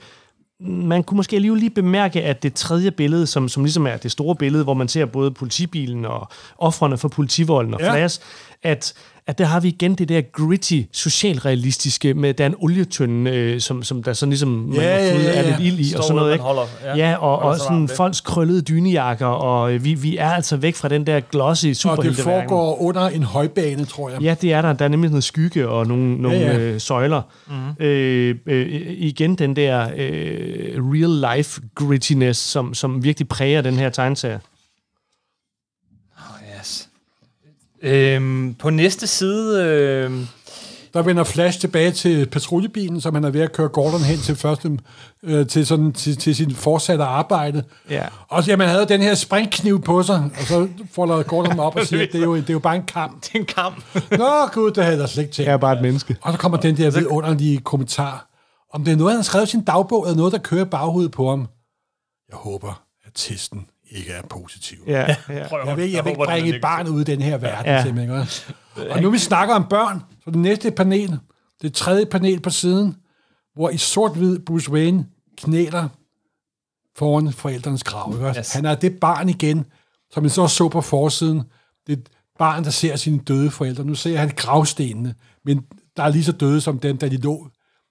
man kunne måske alligevel lige bemærke, at det tredje billede, som, som ligesom er det store billede, hvor man ser både politibilen og offrene for politivolden og Ja. Flash, at, at der har vi igen det der gritty, socialrealistiske, med der er en olietønde, øh, som, som der sådan ligesom man Ja, må ja, ja, ja. lidt ild i, Står og sådan noget, man ikke? holder- ja, ja, og, og sig sådan folks krøllede dynejakker, og øh, vi, vi er altså væk fra den der glossy Og det foregår under en højbane, tror jeg. Ja, det er der. Der er nemlig noget skygge og nogle, nogle ja. ja. Øh, søjler. Mm-hmm. Øh, øh, igen den der øh, real-life grittiness, som, som virkelig præger den her tegneserie. Yes. Øhm, på næste side... Øh, Der vender Flash tilbage til patruljebilen, som han er ved at køre Gordon hen til, første, øh, til, sådan, til, til sin fortsatte arbejde. Ja. Og så, jamen, han havde den her springkniv på sig, og så folder Gordon ham op og siger, at [LAUGHS] det er jo, det er jo bare en kamp. det er en kamp. [LAUGHS] Nå gud, det havde jeg da slet ikke tænkt. Jeg er bare et menneske. Og så kommer den der vidunderlige kommentar. Om det er noget, han har skrevet i sin dagbog, eller noget, der kører baghovedet på ham. Jeg håber, at testen ikke er positiv. Ja, ja. Jeg vil, jeg vil ikke bringe et barn ud i den her verden, ja. Simpelthen. ikke? Og nu vi snakker om børn, så det næste panel, det tredje panel på siden, hvor i sort-hvid Bruce Wayne knæler foran forældrenes grav. Ikke? Yes. Han er det barn igen, som vi så så på forsiden. Det et barn, der ser sine døde forældre. Nu ser han gravstenene, men der er lige så døde som den, da de lå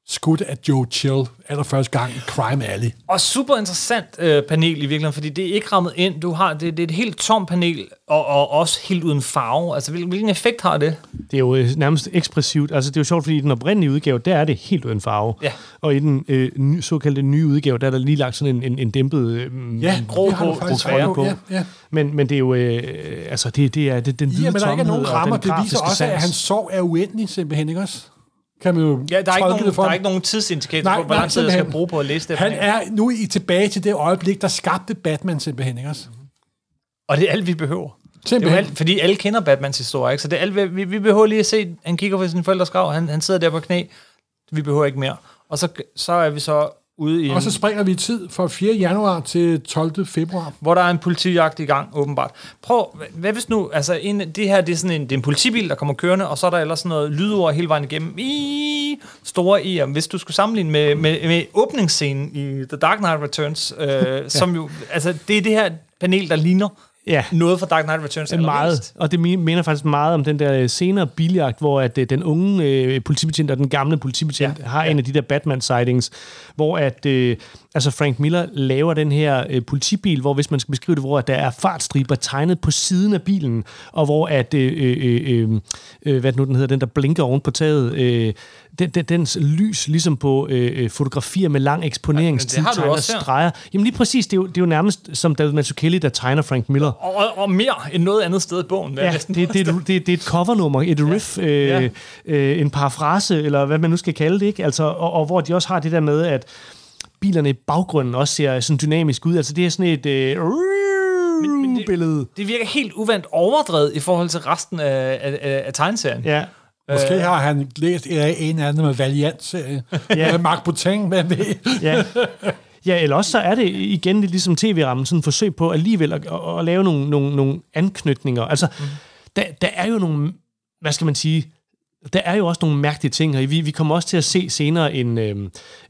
skudt af Joe Chill allerførste gang i Crime Alley. Og super interessant øh, panel i virkeligheden, fordi det er ikke rammet ind. Du har, det, det er et helt tom panel, og, og også helt uden farve. Altså, hvilken, hvilken effekt har det? Det er jo øh, nærmest ekspressivt. Altså, det er jo sjovt, fordi i den oprindelige udgave, der er det helt uden farve. Ja. Og i den øh, ny, såkaldte nye udgave, der er der lige lagt sådan en, en, en dæmpet øh, Ja, grå på, faktisk grå ret på. Ja, ja. Men, men det er jo, øh, altså, det, det er det, den hvide ja, men der ikke er nogen tomhed og rammer. Det viser også, at hans sorg er uendelig, simpelthen, ikke også? Kan man jo Ja, der er, ikke nogen, for. der er ikke nogen tidsindikator Nej, på, hvor lang tid jeg skal simpelthen. bruge på at læse det. Han er nu i tilbage til det øjeblik, der skabte Batman simpelthen, ikke også? Og det er alt, vi behøver. Det er Simpelthen. alt, fordi alle kender Batmans historie, ikke? Så det er alt, vi, vi behøver lige at se, han kigger på sin forældres grav, han, han sidder der på knæ, vi behøver ikke mere. Og så, så er vi så ude i en, Og så springer vi i tid fra 4. januar til 12. februar. hvor der er en politijagt i gang, åbenbart. Prøv, hvad- hvis nu, altså en, det her, det er sådan en, det er en politibil, der kommer kørende, og så er der ellers sådan noget lydord hele vejen igennem. I, store i, hvis du skulle sammenligne med, med, med åbningsscenen i The Dark Knight Returns, øh, [LAUGHS] som jo, altså det er det her panel, der ligner Ja. noget fra Dark Knight Returns er meget, og det mi- minder faktisk meget om den der øh, senere biljagt, hvor at øh, den unge øh, politibetjent og den gamle politibetjent Ja, ja, har en af de der Batman-sightings, hvor at øh, altså Frank Miller laver den her øh, politibil, hvor hvis man skal beskrive det, hvor at der er fartstriber tegnet på siden af bilen, og hvor at, øh, øh, øh, øh, hvad nu den hedder, den der blinker oven på taget, øh, den, den, dens lys, ligesom på øh, øh, fotografier med lang eksponeringstid, du tegner også her. streger. Jamen lige præcis, det er jo, det er jo nærmest som David Mazzucchelli, der tegner Frank Miller. Og, og, og mere end noget andet sted i bogen. Ja, det, det, det, det, det er et covernummer, et riff, øh, Ja. øh, en parafrase, eller hvad man nu skal kalde det, ikke? Altså, og, og hvor de også har det der med, at bilerne i baggrunden også ser sådan dynamisk ud. Altså, det er sådan et øh, Men- men det- billede. Det virker helt uvandt overdrevet i forhold til resten af, af, af, af tegneserien. Ja. Måske har han læst en eller anden med Valiant-serie. [LAUGHS] Ja. Mark Boteng, hvad ved ja. Ja, eller også så er det igen lidt ligesom tv-rammen, sådan et forsøg på alligevel at, at, at lave nogle, nogle, nogle anknytninger. Altså, mm. der, der er jo nogle, hvad skal man sige, der er jo også nogle mærkelige ting her. Vi, vi kommer også til at se senere en, øh,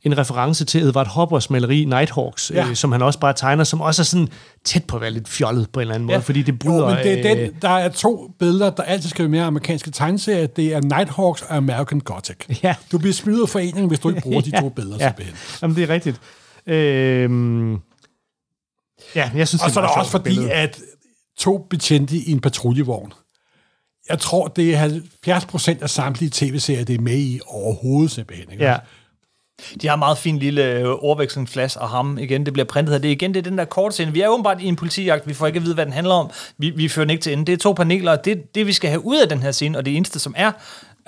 en reference til Edward Hoppers maleri Nighthawks, ja. Ja. øh, som han også bare tegner, som også er sådan tæt på at være lidt fjollet på en eller anden måde, Ja. fordi det bryder... Jo, men det er øh, den, der er to billeder, der altid skal være med i amerikanske tegneserier. Det er Nighthawks og American Gothic. Ja. Du bliver smidt af foreningen, hvis du ikke bruger de [LAUGHS] to billeder. ja. simpelthen. Jamen, det er rigtigt. Øhm, ja, jeg synes, Og det så er der også fordi, billede. at to betjente i en patruljevogn. Jeg tror, det er 70 procent af samtlige tv-serier, det er med i overhovedet simpelthen. Ikke? Ja, De har en meget fin lille øh, overvekslingsflash af ham igen. Det bliver printet her. Det er igen det er den der kort scene. Vi er åbenbart i en politijagt. Vi får ikke at vide, hvad den handler om. Vi, vi fører den ikke til ende. Det er to paneler. og Det, det, vi skal have ud af den her scene, og det eneste, som er...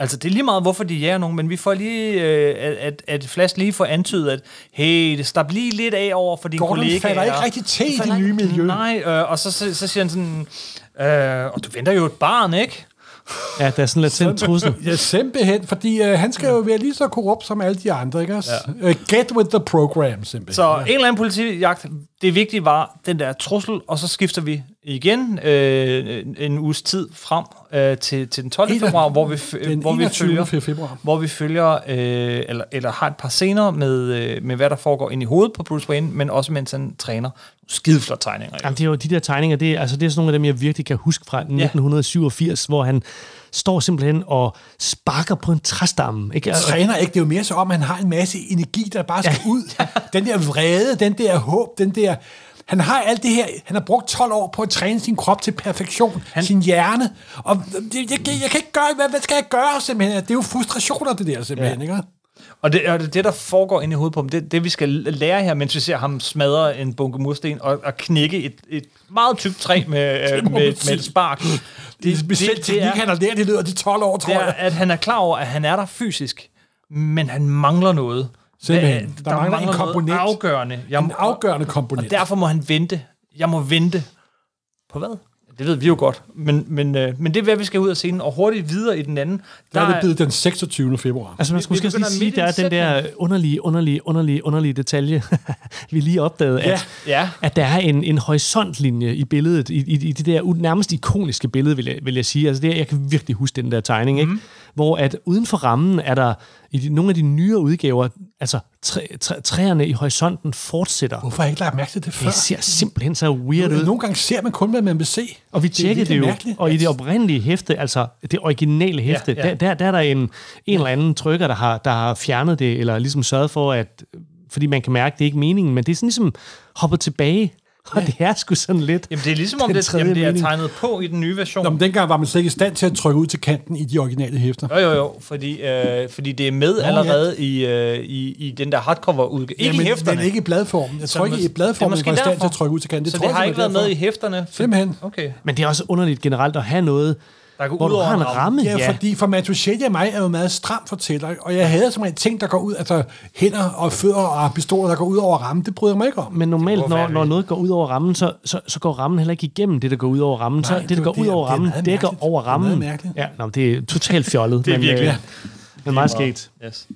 Altså, det er lige meget, hvorfor de jager nogen, men vi får lige, øh, at, at, at Flash lige får antydet, at hey, det slap lige lidt af over for din Gordon kollega. falder ikke rigtig til i det nye miljø. Nej, øh, og så, så, så siger han sådan, øh, og du venter jo et barn, ikke? ja, der er sådan lidt sendt trussel. Ja, simpelthen, fordi øh, han skal jo være lige så korrupt som alle de andre, ikke også? Ja. Uh, get with the program, simpelthen. Så en eller anden politijagt, det vigtige var den der trussel, og så skifter vi igen øh, en uges tid frem øh, til, til den 12. En- februar, hvor vi, den hvor vi 21. følger, februar. hvor vi følger øh, eller, eller har et par scener med, øh, med, hvad der foregår ind i hovedet på Bruce Wayne, men også mens han træner. Skideflot tegninger. Jamen, det er jo de der tegninger, det er, altså, det er sådan nogle af dem, jeg virkelig kan huske fra 1987, hvor han står simpelthen og sparker på en træstamme. Ikke? Træner ikke. Det er jo mere så om, at han har en masse energi, der bare skal ud. [LAUGHS] Den der vrede, den der håb, den der... Han har alt det her... Han har brugt 12 år på at træne sin krop til perfektion. Han, sin hjerne. Og det, jeg, jeg, jeg kan ikke gøre... Hvad, hvad skal jeg gøre, simpelthen? Det er jo frustrationer, det der, simpelthen. Ja. Ikke? Og det, og det, det, der foregår inde i hovedet på ham, det, det vi skal lære her, mens vi ser ham smadre en bunke mursten og, og knække et, et meget tykt træ med, [LAUGHS] øh, med, med et spark. Det er specielt teknik, han har lært i løbet af de 12 år, tror det er, jeg. at han er klar over, at han er der fysisk, men han mangler noget. Simpelthen. Der, Der mangler en noget komponent. afgørende. Jeg, En afgørende komponent. Og derfor må han vente. Jeg må vente. På hvad? Det ved vi jo godt. Men, men, øh, men det er, hvad vi skal ud af scenen, og hurtigt videre i den anden. Der er det blevet den 26. februar. Altså, man skulle måske lige sige, der er en den der underlige, underlige, underlige, underlige detalje, [LAUGHS] vi lige opdagede, Ja. at, Ja. at der er en, en horisontlinje i billedet, i, i, i det der nærmest ikoniske billede, vil jeg, vil jeg sige. Altså, det, er- jeg kan virkelig huske den der tegning, Mhm. ikke? Hvor at uden for rammen er der i de, nogle af de nyere udgaver, altså træ, træ, træerne i horisonten fortsætter. Hvorfor har jeg ikke lagt mærke til det før? Det ser simpelthen så weird ud. Nogle gange ser man kun, hvad man vil se. Og vi tjekkede det, det jo, mærkeligt. og i det oprindelige hæfte, altså det originale hæfte, ja. Der, der, der er der en, en eller anden trykker, der har, der har fjernet det, eller ligesom sørget for, at fordi man kan mærke, at det ikke er meningen, men det er sådan ligesom hoppet tilbage, [LAUGHS] og det er sgu sådan lidt... Jamen, det er ligesom om, det, jamen, det er tegnet på i den nye version. Nå, men dengang var man slet ikke i stand til at trykke ud til kanten i de originale hæfter. Jo, jo, jo, fordi, øh, fordi det er med Nå, ja. allerede i, øh, i, i den der hardcover-udgave. Ikke men, i hæfterne. Men ikke i bladformen. Jeg tror ikke, i det er bladformen var i stand til at trykke ud til kanten. så tror det jeg har ikke været med i hæfterne? Simpelthen. Okay. Men det er også underligt generelt at have noget, Der går hvor ud over en ramme. Ja, fordi for Matuschelli og mig er jo meget stram fortæller, og jeg havde som en ting, der går ud, altså hænder og fødder og pistoler, der går ud over rammen, det bryder jeg mig ikke om. Men normalt, når, når noget går ud over rammen, så, så, så går rammen heller ikke igennem det, der går ud over rammen. Nej, så det det, er der går jo ud det, over det rammen, meget dækker over Det er rammen. Ja, nå, det er totalt fjollet. [LAUGHS] Det er men, virkelig. Øh, men meget skægt. Yes.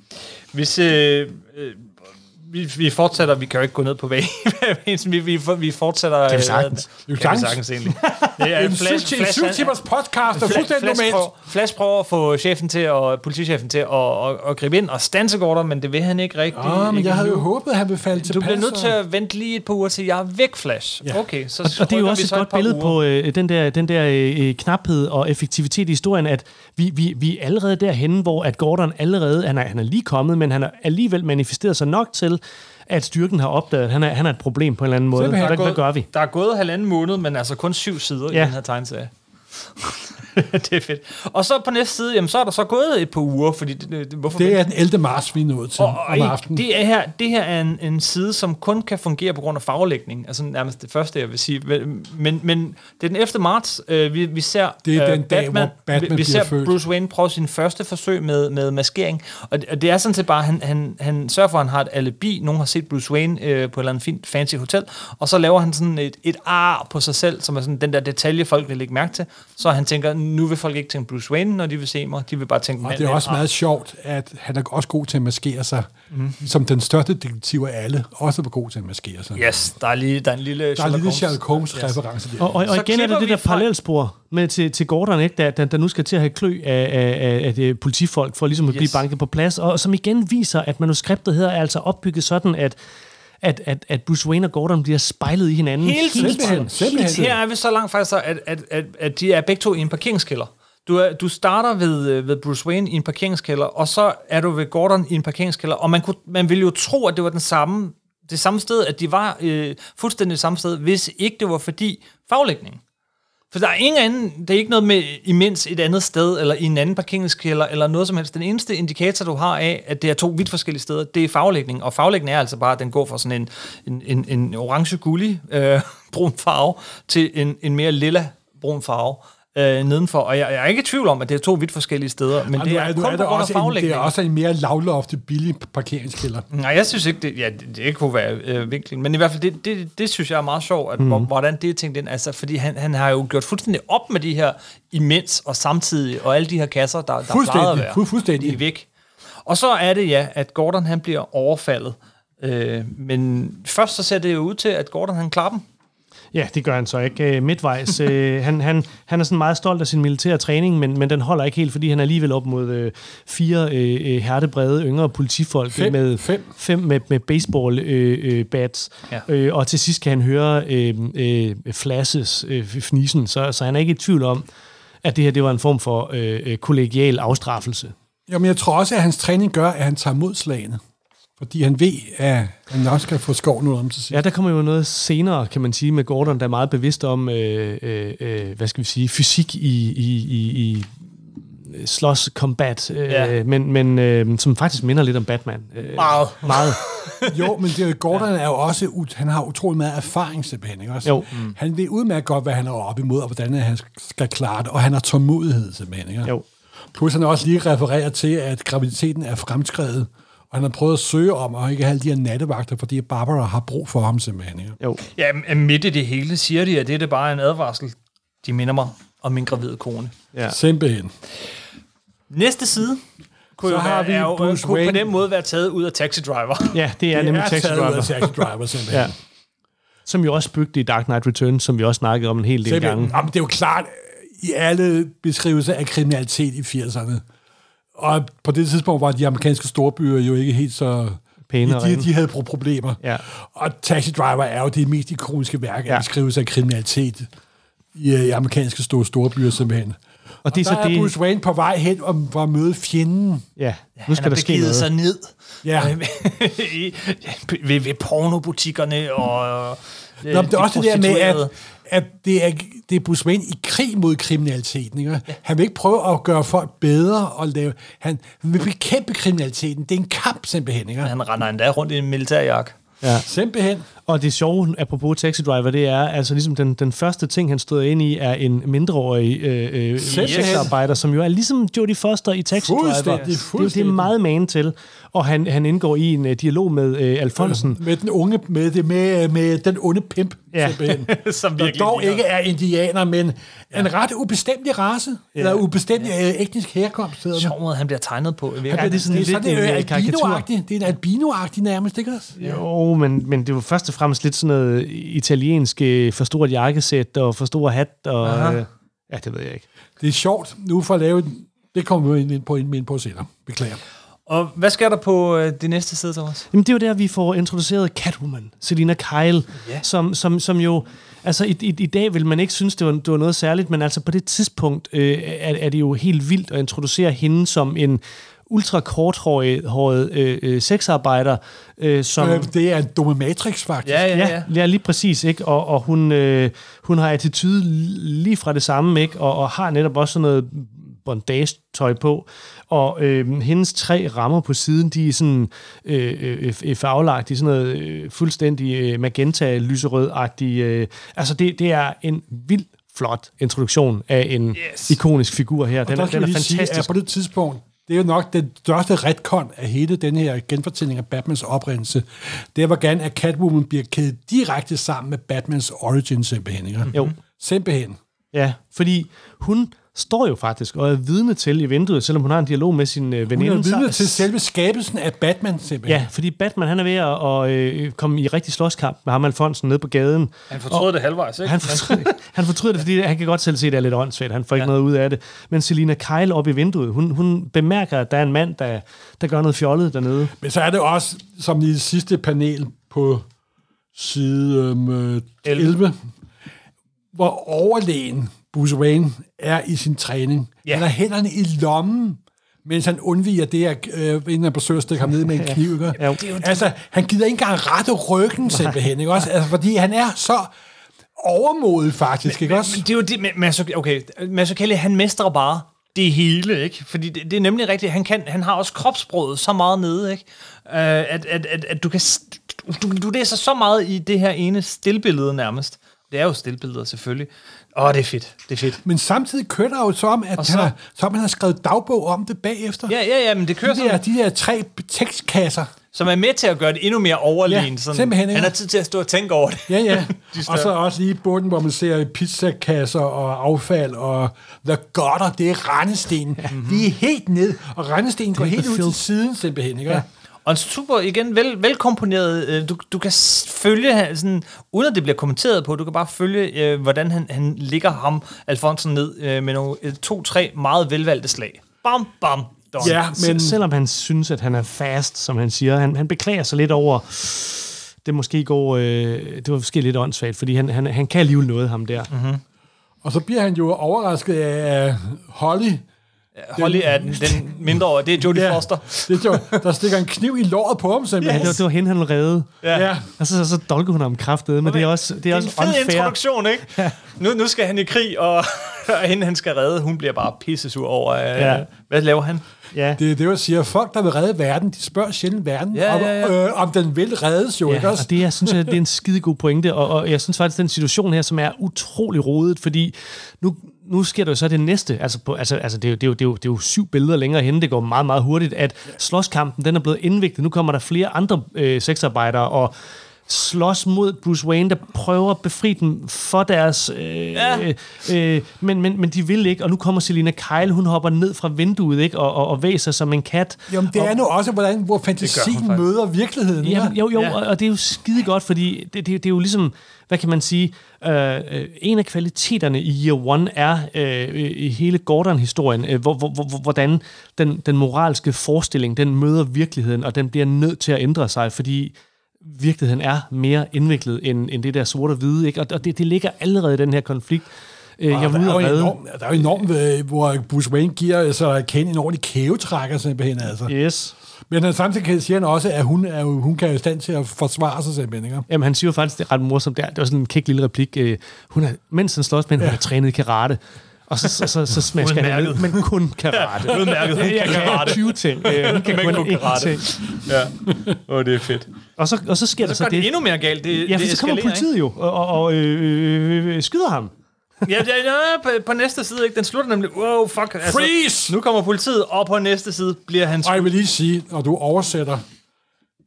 Hvis øh, øh, vi, vi fortsætter, vi kan jo ikke gå ned på væggen, [LAUGHS] vi, vi, vi fortsætter... Kan vi øh, sagtens. Kan Kan vi sagtens. sagtens, egentlig. Det er [LAUGHS] En syv, en syv timers podcast er fuldstændig Flash normalt. prøver, Flash prøver at få chefen til og politichefen til at, at, at gribe ind og stanse Gordon, men det vil han ikke rigtigt. Åh, men ikke jeg havde jo håbet, at han ville falde til Du bliver nødt til at vente lige et par uger til, jeg er væk, Flash. Ja. Okay, så Og, og det er jo også et godt par billede uger. på øh, den der, den der øh, knaphed og effektivitet i historien, at vi, vi, vi er allerede derhenne, hvor at Gordon allerede, han er, han er lige kommet, men han har alligevel manifesteret sig nok til, at styrken har opdaget, at han er, han er et problem på en eller anden måde. Hvad, Der er hvad gør gået- vi? Der er gået halvanden måned, men altså kun syv sider. Ja. i den her tegneserie. [LAUGHS] det er fedt. Og så på næste side, jamen, så er der så gået et par uger, fordi det, det, hvorfor Det er den 11. marts, vi er nået til og, om og ikke- aftenen. det, er her, det her er en, en side, som kun kan fungere på grund af farvelægning. Altså nærmest det første, jeg vil sige. Men, men det er den 11. marts, øh, vi, vi ser Det er øh, den dag, hvor Batman vi, vi ser født. Bruce Wayne prøve sin første forsøg med, med maskering. Og det, og det er sådan set bare, han, han, han sørger for, at han har et alibi. Nogen har set Bruce Wayne øh, på et eller andet fint fancy hotel. Og så laver han sådan et, et ar på sig selv, som er sådan den der detalje, folk vil lægge mærke til. Så han tænker, nu vil folk ikke tænke Bruce Wayne, når de vil se mig. De vil bare tænke, Og det er også meget sjovt, at han er også god til at maskere sig. Mm. Som den største detektiv af alle, også var god til at maskere sig. Yes, der er, lige, der er en lille Der er en lille Sherlock Yes. Holmes-reference der. Og, og, og igen er det det der parallelspor med til, til Gordon, ikke? Der, der, der nu skal til at have klø af, af, af, af det politifolk for ligesom at blive Yes. banket på plads, og som igen viser, at manuskriptet her er altså opbygget sådan, at at, at, at Bruce Wayne og Gordon bliver spejlet i hinanden Hele tiden. Simpelthen, simpelthen. Her er vi så langt faktisk, at, at, at, at de er begge to i en parkeringskælder. Du, er, du starter ved, øh, ved Bruce Wayne i en parkeringskælder, og så er du ved Gordon i en parkeringskælder, og man, kunne, man ville jo tro, at det var den samme, det samme sted, at de var øh, fuldstændig det samme sted, hvis ikke det var fordi faglægning. For der er ingen anden, det er ikke noget med imens et andet sted, eller i en anden parkeringskælder, eller noget som helst. Den eneste indikator, du har af, at det er to vidt forskellige steder, det er faglægning. Og faglægning er altså bare, at den går fra sådan en, en, en, en orange-gullig øh, [LAUGHS] brun farve, til en, en mere lilla brun farve øh, nedenfor. Og jeg, jeg er ikke i tvivl om, at det er to vidt forskellige steder, men Og det er, nu kun på grund af også en, det faglægning. er også en mere lavloftet, billig parkeringskælder. Nej, jeg synes ikke, det, ja, det, det kunne være øh, vinklen. Men i hvert fald, det, det, det synes jeg er meget sjovt, at, mm. hvordan det er tænkt ind. Altså, fordi han, han har jo gjort fuldstændig op med de her imens og samtidig, og alle de her kasser, der, der plejede at være. fu- fuldstændig. Er væk. Og så er det ja, at Gordon han bliver overfaldet. Øh, men først så ser det jo ud til, at Gordon han klarer dem. Ja, det gør han så ikke. Øh, Midtvejs, øh, han, han, han er sådan meget stolt af sin militære træning, men, men den holder ikke helt, fordi han er alligevel op mod øh, fire øh, øh, hertebrede yngre politifolk Fem. med Fem. fem med, med baseball øh, øh, bats. Ja. Øh, og til sidst kan han høre øh, øh, Flashes øh, fnisen, så, så han er ikke i tvivl om, at det her det var en form for øh, øh, kollegial afstraffelse. Jo, men jeg tror også, at hans træning gør, at han tager mod slagene. Fordi han ved, at han nok skal få skoven ud om til sidst. Ja, der kommer jo noget senere, kan man sige, med Gordon, der er meget bevidst om, øh, øh, øh, hvad skal vi sige, fysik i, i, i, i slås combat, øh, Ja. ja. men, men øh, som faktisk minder lidt om Batman. Øh, Meget. Meget. [LAUGHS] Jo, men det, Gordon er jo også, han har utrolig meget erfaring simpelthen, ikke også? Jo. Mm. Han ved udmærket godt, hvad han er oppe imod, og hvordan han skal klare det, og han har tålmodighed simpelthen, ikke? Jo. Plus han også lige refereret til, at graviditeten er fremskrevet, og han har prøvet at søge om at ikke have alle de her nattevagter, fordi Barbara har brug for ham simpelthen, ikke? Jo. Ja, midt i det hele siger de, at det er bare en advarsel. De minder mig om min gravide kone. Ja. Simpelthen. Næste side kunne, Så jo har være, vi er jo, Bruce kunne på Wayne. den måde være taget ud af Taxi Driver. [LAUGHS] ja, det er Det nemlig er Taxi taget ud Driver. af Taxi Driver simpelthen. Ja. Som jo også bygde i Dark Knight Returns, som vi også snakkede om en hel del Simpelthen. gange. Jamen, det er jo klart, i alle beskrivelser af kriminalitet i 80'erne, Og på det tidspunkt var de amerikanske storbyer jo ikke helt så... Pæne og de, de havde pro- problemer. Ja. Og Taxi Driver er jo det mest ikoniske værk Ja. beskrivelse af kriminalitet i, øh, i amerikanske store, store byer simpelthen. Og det er Der så er det... Bruce Wayne på vej hen om, for at møde fjenden. Ja, Han nu skal har der ske noget. sig ned Ja. [LAUGHS] I- ved, ved pornobutikkerne og... Nå, men det er de også det der med, at. At det, er, det er Bruce Wayne i krig mod kriminaliteten. Ikke? Han vil ikke prøve at gøre folk bedre og lave... Han, han vil bekæmpe kriminaliteten. Det er en kamp simpelthen. Ikke? Han render endda rundt i en militærjakke. Ja. Simpelthen. Og det sjove, apropos Taxi Driver, det er, altså ligesom den, den første ting, han stod ind i, er en mindreårig øh, øh, sexarbejder, som jo er ligesom Jodie Foster i Taxi Driver. Fuldstændig, Det, er det er meget man til. Og han, han indgår i en uh, dialog med øh, Alfonsen. Med den unge, med, det, med, med den onde pimp, Ja. [LAUGHS] Som der virkelig dog ligner- ikke er indianer, men ja. en ret ubestemmelig race, ja. eller ubestemmelig ja. etnisk herkomst. hedder det. Sjov måde, han bliver tegnet på. Han Ja, bliver- det er sådan det er lidt sådan en, en øh, karikatur. albino-agtig. Det er en albino-agtig nærmest, ikke også? Jo, men, men det var først og fremmest lidt sådan noget italiensk øh, for stort jakkesæt og for stor hat. Og, øh, ja, det ved jeg ikke. Det er sjovt nu for at lave... den- Det kommer vi ind på, ind på senere. Beklager. Og hvad sker der på øh, det næste side, Thomas? Jamen, det er jo der, vi får introduceret Catwoman, Selina Kyle, Ja. som, som, som jo... Altså, i, i, i dag vil man ikke synes, det var, det var noget særligt, men altså på det tidspunkt øh, er, er det jo helt vildt at introducere hende som en ultra korthåret håret, øh, øh, sexarbejder, øh, som... Øh, det er en dominatrix, faktisk. Ja, ja, ja. Ja, lige præcis, ikke? Og, og hun, øh, hun har attitude lige fra det samme, ikke? Og, og har netop også sådan noget bondage-tøj på. Og øh, hendes tre rammer på siden, de er sådan øh, øh, øh, farvelagt, de er sådan noget øh, fuldstændig øh, magenta-lyserød-agtig. Øh. Altså, det, det er en vild flot introduktion af en Yes. ikonisk figur her. Og Den, der er, skal den er lige sige, fantastisk. at på det tidspunkt, det er jo nok den største retcon af hele den her genfortælling af Batmans oprindelse. Det var gerne, at Catwoman bliver kædet direkte sammen med Batmans origin simpelthen. Ikke? Jo. Simpelthen. Ja, fordi hun står jo faktisk og er vidne til i vinduet, selvom hun har en dialog med sin øh, Hun veninde. er vidne til selve skabelsen af Batman simpelthen. Ja, fordi Batman han er ved at, øh, komme i rigtig slåskamp med ham Alfonsen nede på gaden. Han fortrød det halvvejs, ikke? Han fortryder, [LAUGHS] han fortryder det, fordi han kan godt selv se, at det er lidt åndssvagt. Han får ikke ja. noget ud af det. Men Selina Kyle oppe i vinduet, hun, hun bemærker, at der er en mand, der, der gør noget fjollet dernede. Men så er det også, som i det sidste panel på side øhm, 11, hvor overlegen Bruce Wayne er i sin træning. Ja. Han har hænderne i lommen, mens han undviger det her, øh, inden han forsøger at stikke ham ned med en kniv. Ikke? Ja. Altså, han gider ikke engang rette ryggen simpelthen, ikke også? Altså, fordi han er så overmodig faktisk, ikke også? Men det er jo det, med Mazzuc- okay, Mazzucchelli, han mestrer bare det hele, ikke? Fordi det, det er nemlig rigtigt, han, kan, han har også kropsbrødet så meget nede, ikke? Uh, at, at, at, at du kan... Du, du læser så meget i det her ene stillbillede nærmest. Det er jo stillbilleder, selvfølgelig. Åh, det er fedt. Det er fedt. Men samtidig kører der jo som, at Og så? Han, har, som han har skrevet dagbog om det bagefter. Ja, ja, ja, men det kører De der, sådan, de der tre tekstkasser. som er med til at gøre det endnu mere overlegen. Ja, sådan. simpelthen? Han har tid til at stå og tænke over det. Ja, ja. [LAUGHS] De og så også lige i bunden, hvor man ser pizzakasser og affald og the gutter, det er rendestenen. Mm-hmm. De er helt ned, og rendestenen går helt ud til siden simpelthen. Ikke? Ja. Og en super, igen, vel, velkomponeret. øh, Du, du kan følge, han- sådan, uden at det bliver kommenteret på, du kan bare følge, øh, hvordan han, han ligger ham, Alfonsen, ned øh, med nogle øh, to-tre meget velvalgte slag. Bam, bam, done. Ja, Men... men Selvom han synes, at han er fast, som han siger, han, han beklager sig lidt over, det måske går, øh, det var måske lidt åndssvagt, fordi han, han, han kan alligevel noget, ham der. Mm-hmm. og så bliver han jo overrasket af Holly. Holly er den, den mindre over. Det er Jodie Ja, Foster. det er jo, der stikker en kniv i låret på ham Ja, simpelthen. det, var, det var hende, han redde. Ja. Ja. Og så, så dolker hun ham kraftedet, men det er også, det er Det også er en fed unfair. introduktion, ikke? Ja. Nu, nu skal han i krig, og, og [LAUGHS] hende, han skal redde, hun bliver bare pissesur over, øh, Ja. hvad laver han? Ja. Det er det, jeg siger. Folk, der vil redde verden, de spørger sjældent verden, Ja, om, ja, ja. Øh, om den vil reddes jo, ikke Ja, også? og det, jeg synes, det er en skide god pointe, og, og jeg synes faktisk, den situation her, som er utrolig rodet, fordi nu, nu sker der jo så det næste, altså, på, altså, altså det, er jo, det, er jo, det, er jo, det er jo syv billeder længere hen, det går meget, meget hurtigt, at slåskampen, den er blevet indviklet, nu kommer der flere andre øh, sexarbejdere, og slås mod Bruce Wayne, der prøver at befri dem for deres... Øh, Ja. øh, øh, men, men, men de vil ikke, og nu kommer Selina Kyle, hun hopper ned fra vinduet ikke, og, og, og væser som en kat. Jamen, det og, er nu også, hvordan, hvor fantasien møder virkeligheden. Jamen, jo, jo, Ja. ja. og, og det er jo skide godt, fordi det, det, det er jo ligesom, hvad kan man sige, øh, øh, en af kvaliteterne i Year One er øh, øh, i hele Gordon-historien, øh, hvor, hvor, hvor, hvordan den, den moralske forestilling, den møder virkeligheden, og den bliver nødt til at ændre sig, fordi virkeligheden er mere indviklet end, end det der sorte og hvide, ikke? og, og det, det ligger allerede i den her konflikt. Øh, jeg der, er enormt, der er jo enormt, øh, hvor Bruce Wayne giver altså, Ken en ordentlig kævetrækker simpelthen. Altså. Yes. Men han samtidig kan- siger han også, at hun, er jo, hun kan jo i stand til at forsvare sig simpelthen. Ikke? Jamen, han siger jo faktisk, det er ret morsomt. Det, er, det var sådan en kæk lille replik. Øh, hun er, mens han slås med hende, hun er trænet karate. Og så, så, så, så smasker han ned, men kun karate. Ja, udmærket. Hun Jeg kan karate. 20 ting. Øh, hun kan Men kun kun karate. Ja. Åh, oh, det er fedt. Og så, og så sker der Så så det det. endnu mere galt. Det, Ja, for det så kommer politiet jo, og, og, og øh, øh, øh, skyder ham. Ja, ja, ja på, på næste side, ikke? Den slutter nemlig, wow, fuck. Altså, Freeze! Nu kommer politiet, og på næste side bliver han... Og jeg vil lige sige, når du oversætter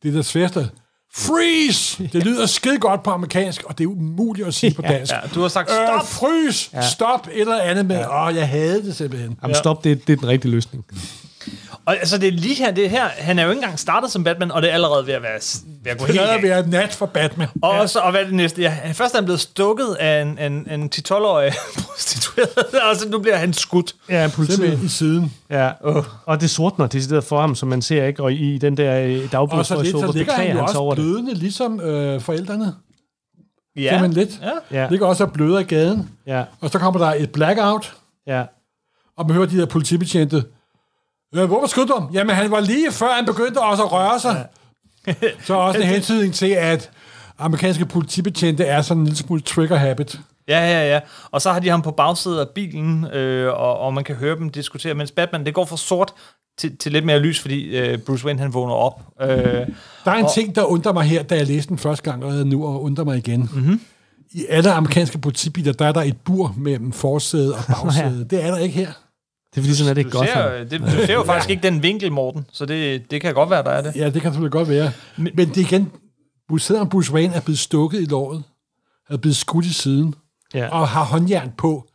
det der sværeste, freeze! Det lyder skide godt på amerikansk, og det er umuligt at sige på dansk. Ja, du har sagt, Øh, stop! frys! Ja. Stop! Et eller andet med, åh, oh, jeg havde det simpelthen. Jamen stop, det, det er den rigtige løsning. Og altså, det er lige her, det er her, han er jo ikke engang startet som Batman, og det er allerede ved at være, ved at gå Det helt er at galt. være nat for Batman. Og, ja. så, og hvad er det næste? Ja, først er han blevet stukket af en, en, en 10-12-årig [LAUGHS] prostitueret, og så nu bliver han skudt. Ja, politiet. I siden. Ja, og det sortner decideret for ham, som man ser ikke, og i den der øh, dagbog, Og så, lidt, så ligger han jo han også det. blødende, ligesom øh, forældrene. Ja. Simpelthen lidt. Ja. Ja, Ligger også og bløder i gaden. ja, Og så kommer der et blackout, ja. og man hører de der politibetjente. Øh, hvorfor skød du ham? Jamen, han var lige før, han begyndte også at røre sig. så er også en [LAUGHS] hentydning til, at amerikanske politibetjente er sådan en lille smule trigger habit. Ja, ja, ja. Og så har de ham på bagsædet af bilen, øh, og, og man kan høre dem diskutere, mens Batman, det går fra sort til, til lidt mere lys, fordi øh, Bruce Wayne, han vågner op. Øh, Der er en Og- ting, der undrer mig her, da jeg læste den første gang, og nu og undrer mig igen. Mhm. Mm-hmm. I alle amerikanske politibiler, der er der et bur mellem forsæde og [LAUGHS] bagsæde. Det er der ikke her. Det er fordi, sådan er det ikke godt ser, det, du ser jo [LAUGHS] faktisk ikke den vinkel, Morten, så det, det kan godt være, der er det. Ja, det kan selvfølgelig godt være. Men, men det er igen, selvom Bruce Wayne er blevet stukket i låret, er blevet skudt i siden, Ja. og har håndjern på,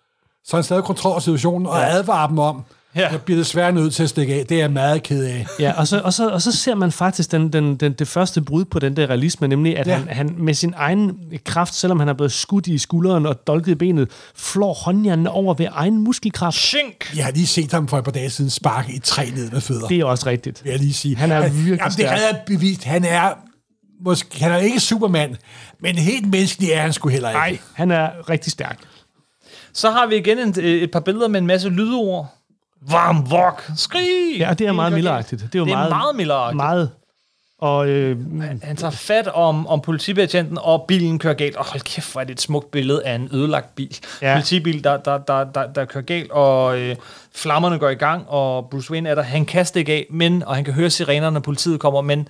så har han stadig kontrol over situationen og advarer dem om, Ja. jeg bliver desværre nødt til at stikke af. Det er jeg meget ked af. Ja, og så, og så, og så ser man faktisk den, den, den, det første brud på den der realisme, nemlig at ja. Han, han med sin egen kraft, selvom han er blevet skudt i skulderen og dolket i benet, flår håndjernene over ved egen muskelkraft. Shink! Jeg har lige set ham for et par dage siden sparke et træ ned med fødder. Det er også rigtigt. vil jeg lige sige. Han er virkelig Jamen, det stærk. er bevist. Han er, måske, han er ikke Superman, men helt menneskelig er han sgu heller ikke. Nej, han er rigtig stærk. Så har vi igen et, et par billeder med en masse lydord. Varm, vok, skrig! Ja, og det er meget milderagtigt. Det er jo Det er meget, meget milderagtigt. Meget. Og øh, Han tager fat om, om politibetjenten, og bilen kører galt. Og hold kæft, hvor er det et smukt billede af en ødelagt bil. Ja. Politibil, der, der, der, der, der kører galt, og øh, flammerne går i gang, og Bruce Wayne er der. Han kan stikke af, men, og han kan høre sirenerne, når politiet kommer, men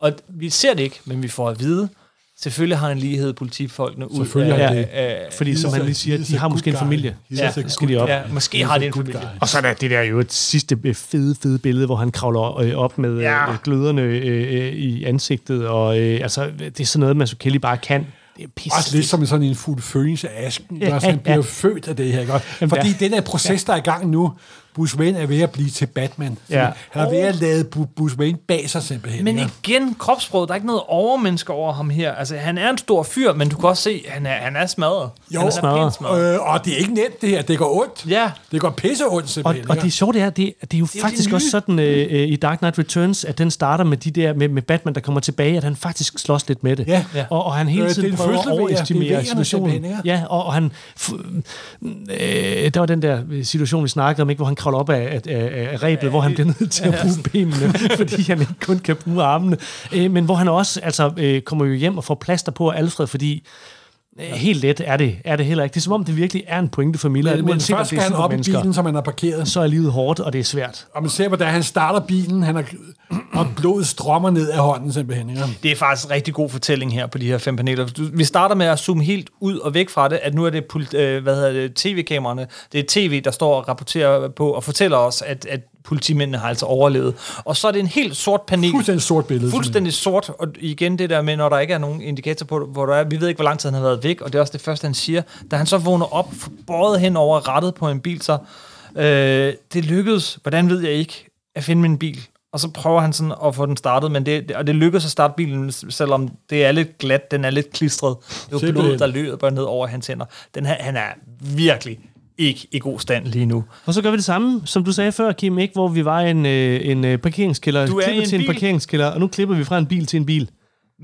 og vi ser det ikke, men vi får at vide, selvfølgelig har han lighed politifolkene ud Selvfølgelig af, det. af, fordi, som han lige siger, de har måske en familie. Ja, så skal de op. Ja, måske har de en familie. guy. Og så er der det der jo et sidste øh, fede, fede billede, hvor han kravler øh, op med Ja. gløderne øh, øh, i ansigtet. Og øh, altså, det er sådan noget, Mazzucchelli bare kan. Det er pisse. Også lidt som sådan en fuld fønings af asken. Ja, Ja, han bliver ja. født af det her. Ikke? Jamen, Fordi ja. den der proces, der er i gang nu, Bruce Wayne er ved at blive til Batman. Ja. Han er ved at lade Bruce Wayne bag sig simpelthen. Men igen, kropsproget, der er ikke noget overmenneske over ham her. Altså, han er en stor fyr, men du kan også se, han er, han er smadret. Jo, han er smadret. smadret. Øh, og det er ikke nemt det her. Det går ondt. Ja, Det går pisse ondt Og, simpelthen. og ikke? det sjove det er, det, det er jo jo faktisk det også sådan øh, øh, i Dark Knight Returns, at den starter med de der med, med Batman, der kommer tilbage, at han faktisk slås lidt med det. Ja. Ja. Og, og han hele Øh, det er tiden en prøver at. Det er overestimere situationen. Ja, og, og han... F- øh, der var den der situation, vi snakkede om, ikke, hvor han kravler op af, af, af, af rebet, hvor han bliver nødt til at bruge benene, [LAUGHS] fordi han ikke kun kan bruge armene. Øh, men hvor han også altså, øh, kommer jo hjem og får plaster på Alfred, fordi helt let er det, er det heller ikke. Det er som om, det virkelig er en pointe for Miller, Men, men først skal er han op i bilen, som han har parkeret. så er livet hårdt, og det er svært. Og man ser, hvordan han starter bilen, han har, og blodet strømmer ned af hånden simpelthen. Ikke? det er faktisk en rigtig god fortælling her på de her fem paneler. Vi starter med at zoome helt ud og væk fra det, at nu er det, øh, hvad hedder det tv-kameraerne, det er tv, der står og rapporterer på og fortæller os, at, at politimændene har altså overlevet. Og så er det en helt sort panel. Fuldstændig sort billede. Fuldstændig sort, og igen det der med, når der ikke er nogen indikator på, hvor der er, vi ved ikke, hvor lang tid han har været væk, og det er også det første, han siger. Da han så vågner op, bøjet hen over rettet på en bil, så øh, det lykkedes, hvordan ved jeg ikke, at finde min bil. Og så prøver han sådan at få den startet, men det, og det lykkedes at starte bilen, selvom det er lidt glat, den er lidt klistret. Det er jo blod, der løber ned over hans hænder. Den her, han er virkelig ikke i god stand lige nu. Og så gør vi det samme, som du sagde før, Kim, ikke? hvor vi var i en, øh, en øh, parkeringskælder, Du er i klipper en til en bil. parkeringskælder, og nu klipper vi fra en bil til en bil.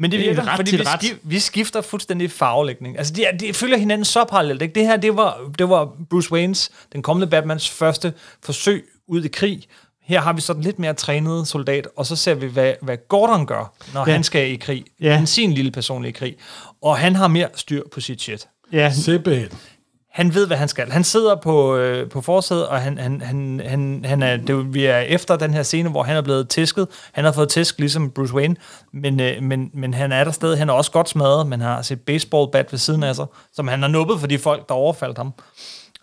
Men det Det er virker, ret fordi vi, ret. skif, vi skifter fuldstændig farvelægning. Altså, de, er- de følger hinanden så parallelt. Ikke? Det her, det var, det var Bruce Waynes, den kommende Batmans første forsøg ud i krig. Her har vi så den lidt mere trænede soldat, og så ser vi, hvad, hvad Gordon gør, når Ja. han skal i krig. Ja. Ja. sin lille personlige krig. Og han har mere styr på sit shit. Ja, Simpelthen. Han ved, hvad han skal. Han sidder på, øh, på forsædet, og han, han, han, han, han er, det, jo- vi er efter den her scene, hvor han er blevet tæsket. Han har fået tæsk, ligesom Bruce Wayne, men, øh, men, men han er der stadig. Han er også godt smadret, men har sit baseballbat ved siden af sig, som han har nuppet for de folk, der overfaldt ham.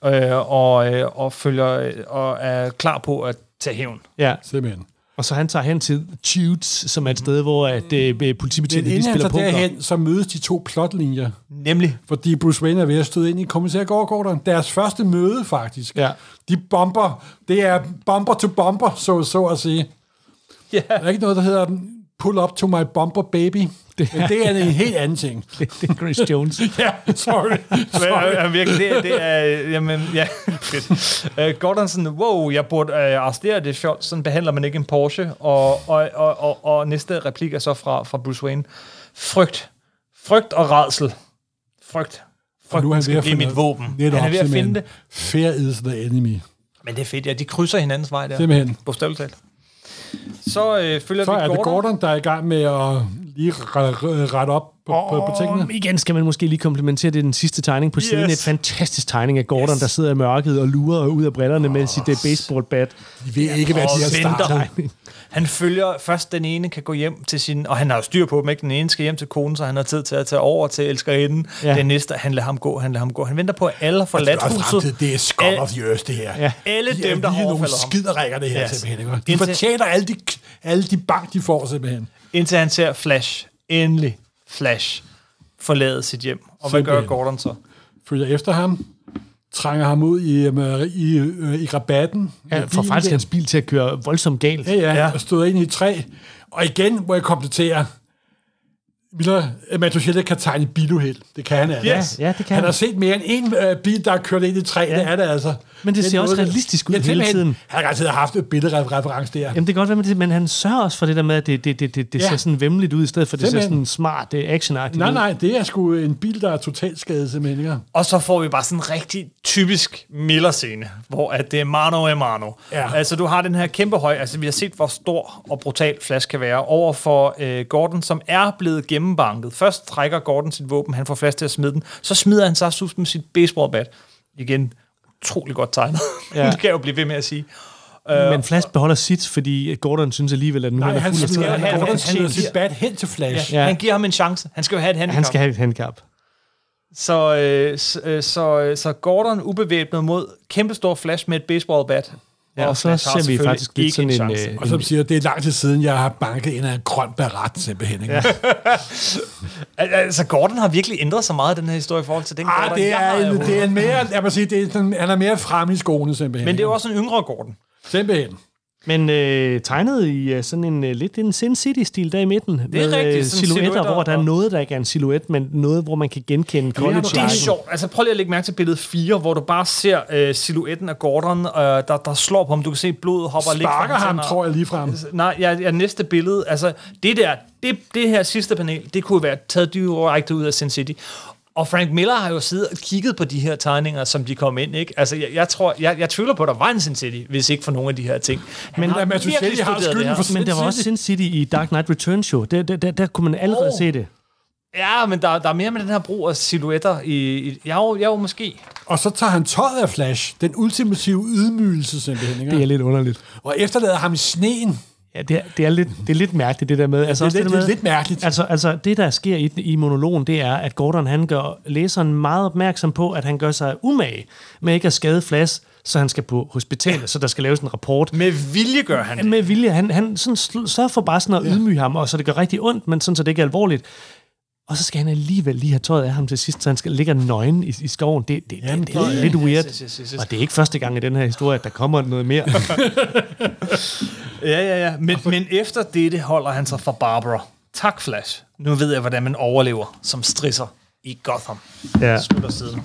Øh, og, øh, og, følger, øh, og er klar på at tage hævn. ja. Simpelthen. Og så han tager hen til Tutes, som er et sted, hvor at, øh, Men politibetjente de inden spiller tager poker. derhen, så mødes de to plotlinjer. Nemlig, Fordi Bruce Wayne er ved at støde ind i kommissær Gordon. Deres første møde, faktisk. Ja. De bomber. Det er bumper to bumper, så, så at sige. ja, Der er ikke noget, der hedder pull up to my bumper baby. Det er, det er en helt anden ting. [LAUGHS] Det er Chris Jones. [LAUGHS] Ja, sorry. [LAUGHS] sorry. Ja, virkelig, det, det er, jamen, ja. Uh, Gordon sådan, wow, jeg burde uh, arrestere det fjol, sådan behandler man ikke en Porsche, og, og, og, og, og næste replik er så fra, fra Bruce Wayne. Frygt. Frygt og redsel. Frygt. Og nu er han ved at finde mit våben. Netop, Han er ved at finde det. Fear is the enemy. Men det er fedt, ja. De krydser hinandens vej der. Simpelthen. Bogstaveligt talt. Så øh, følger Så vi er det Gordon. Gordon, der er i gang med at lige rette op på, på, på tingene. Og igen skal man måske lige komplimentere det den sidste tegning på siden. Yes. Et fantastisk tegning af Gordon, yes. der sidder i mørket og lurer ud af brillerne med sit uh, baseballbat. De ved ikke, hvad Og de har startet. Han følger først den ene kan gå hjem til sin, og han har jo styr på dem, ikke? Den ene skal hjem til konen, så han har tid til at tage over til elskerinden. Ja. Den næste, han lader ham gå, han lader ham gå. Han venter på, at alle har forladt Og huset. fremtid, det er scum Al- of the earth, det her. Ja. Alle De dem, der er har overfaldet ham. skiderikker, det her, Yes. simpelthen. Ikke? De Indtil- fortjener alle de, alle de bank, de får, simpelthen. Indtil han ser Flash, endelig Flash, forlade sit hjem. Og hvad gør. Gordon så? Følger efter ham, trænger ham ud i, øh, i, øh, i rabatten. Ja, får faktisk hans bil til at køre voldsomt galt. Ja, ja, Ja. og støder ind i et træ. Og igen må jeg komplettere. Miller Matuschelle kan tegne biluheld. Det kan han altså. Yes. Ja, det kan Han han. har set mere end en øh, bil, der er kørt ind i træ. Ja. Det er det altså. Men det er ser også noget, realistisk ud ja, hele tiden. Han har altid haft et billedreference der. Jamen, det kan godt være det, men han sørger også for det der med, at det, det, det, det, det Ja. ser sådan vemmeligt ud, i stedet for, at det ser Simpelthen. sådan smart, det er actionagtigt Nej, nej, det er sgu en bil, der er totalt skadet simpelthen. Ikke? Og så får vi bare sådan en rigtig typisk Miller-scene, hvor at det er mano a mano. Ja. Altså, du har den her kæmpe høj, altså vi har set, hvor stor og brutal Flash kan være, over for øh, Gordon, som er blevet gennembanket. Først trækker Gordon sit våben, han får Flash til at smide den, så smider han sig sus med sit baseballbat. Igen, utrolig godt tegnet. Ja. [LAUGHS] Det kan jeg jo blive ved med at sige. Men Flash beholder sit, fordi Gordon synes alligevel, at nu Nej, han er han fuld af have- han, han- Gordon smider sit bat hen til Flash. Ja. Ja. Han giver ham en chance. Han skal jo have et handicap. Han skal have et handicap. Så, øh, så, øh, så, øh, så Gordon ubevæbnet mod kæmpestor Flash med et baseballbat. Ja, og så ser vi faktisk lidt ikke sådan en, chance. øh, Og som siger, det er lang tid siden, jeg har banket ind af en grøn barat simpelthen. Ikke? Ja. [LAUGHS] Al- Altså, Gordon har virkelig ændret sig meget i den her historie i forhold til den Ah, Gordon, det jeg er, har en, overhovedet. det er en mere, jeg må sige, det er sådan, han er mere frem i skoene simpelthen. Men det er jo også en yngre Gordon. Simpelthen. Men øh, tegnet i uh, sådan en uh, lidt en Sin City-stil der i midten. Det er med, rigtigt, øh, sådan silhuetter, silhuetter hvor der er og- noget, der ikke er en silhuet, men noget, hvor man kan genkende college Det er sjovt. Altså, prøv lige at lægge mærke til billede 4, hvor du bare ser øh, silhuetten af Gordon, øh, der, der slår på ham. Du kan se blodet hopper lidt fra Sparker ham, hænder. tror jeg lige frem. Nej, ja, ja, næste billede. Altså, det der, det, det her sidste panel, det kunne være taget direkte ud af Sin City. Og Frank Miller har jo siddet og kigget på de her tegninger, som de kom ind, ikke? Altså, jeg, jeg tror, jeg, jeg tvivler på, at der var en Sin City, hvis ikke for nogle af de her ting. Han Men- har Matuschelli virkelig har skylden det her. for Men der var også City. Sin City i Dark Knight Returns jo. Der, der, der, der kunne man allerede Oh. se det. Ja, men der, der er mere med den her brug af silhuetter i... i ja, jo, ja, jo, måske. Og så tager han tøjet af Flash. Den ultimative ydmygelse simpelthen. Ikke? Det er lidt underligt. Og efterlader ham i sneen. Ja, det er, det, er lidt, det er lidt mærkeligt, det der med... Altså, det er lidt- der det er lidt mærkeligt. Altså, altså, det, der sker i, i monologen, det er, at Gordon han gør læseren meget opmærksom på, at han gør sig umage med ikke at skade Flash, så han skal på hospitalet, så der skal laves en rapport. Med vilje gør han det. Med vilje. Han, han sådan sørger for bare sådan at ydmyge ham, og så det gør rigtig ondt, men sådan, så det ikke er alvorligt. Og så skal han alligevel lige have tøjet af ham til sidst, så han skal ligge nøgen i, i skoven. Det, det, Jamen, det, det er lidt weird. Yes, yes, yes, yes. Og det er ikke første gang i den her historie, at der kommer noget mere. [LAUGHS] Ja, ja, ja. Men, men efter dette holder han sig fra Barbara. Tak, Flash. Nu ved jeg, hvordan man overlever som strisser i Gotham. ja. Slutter siden.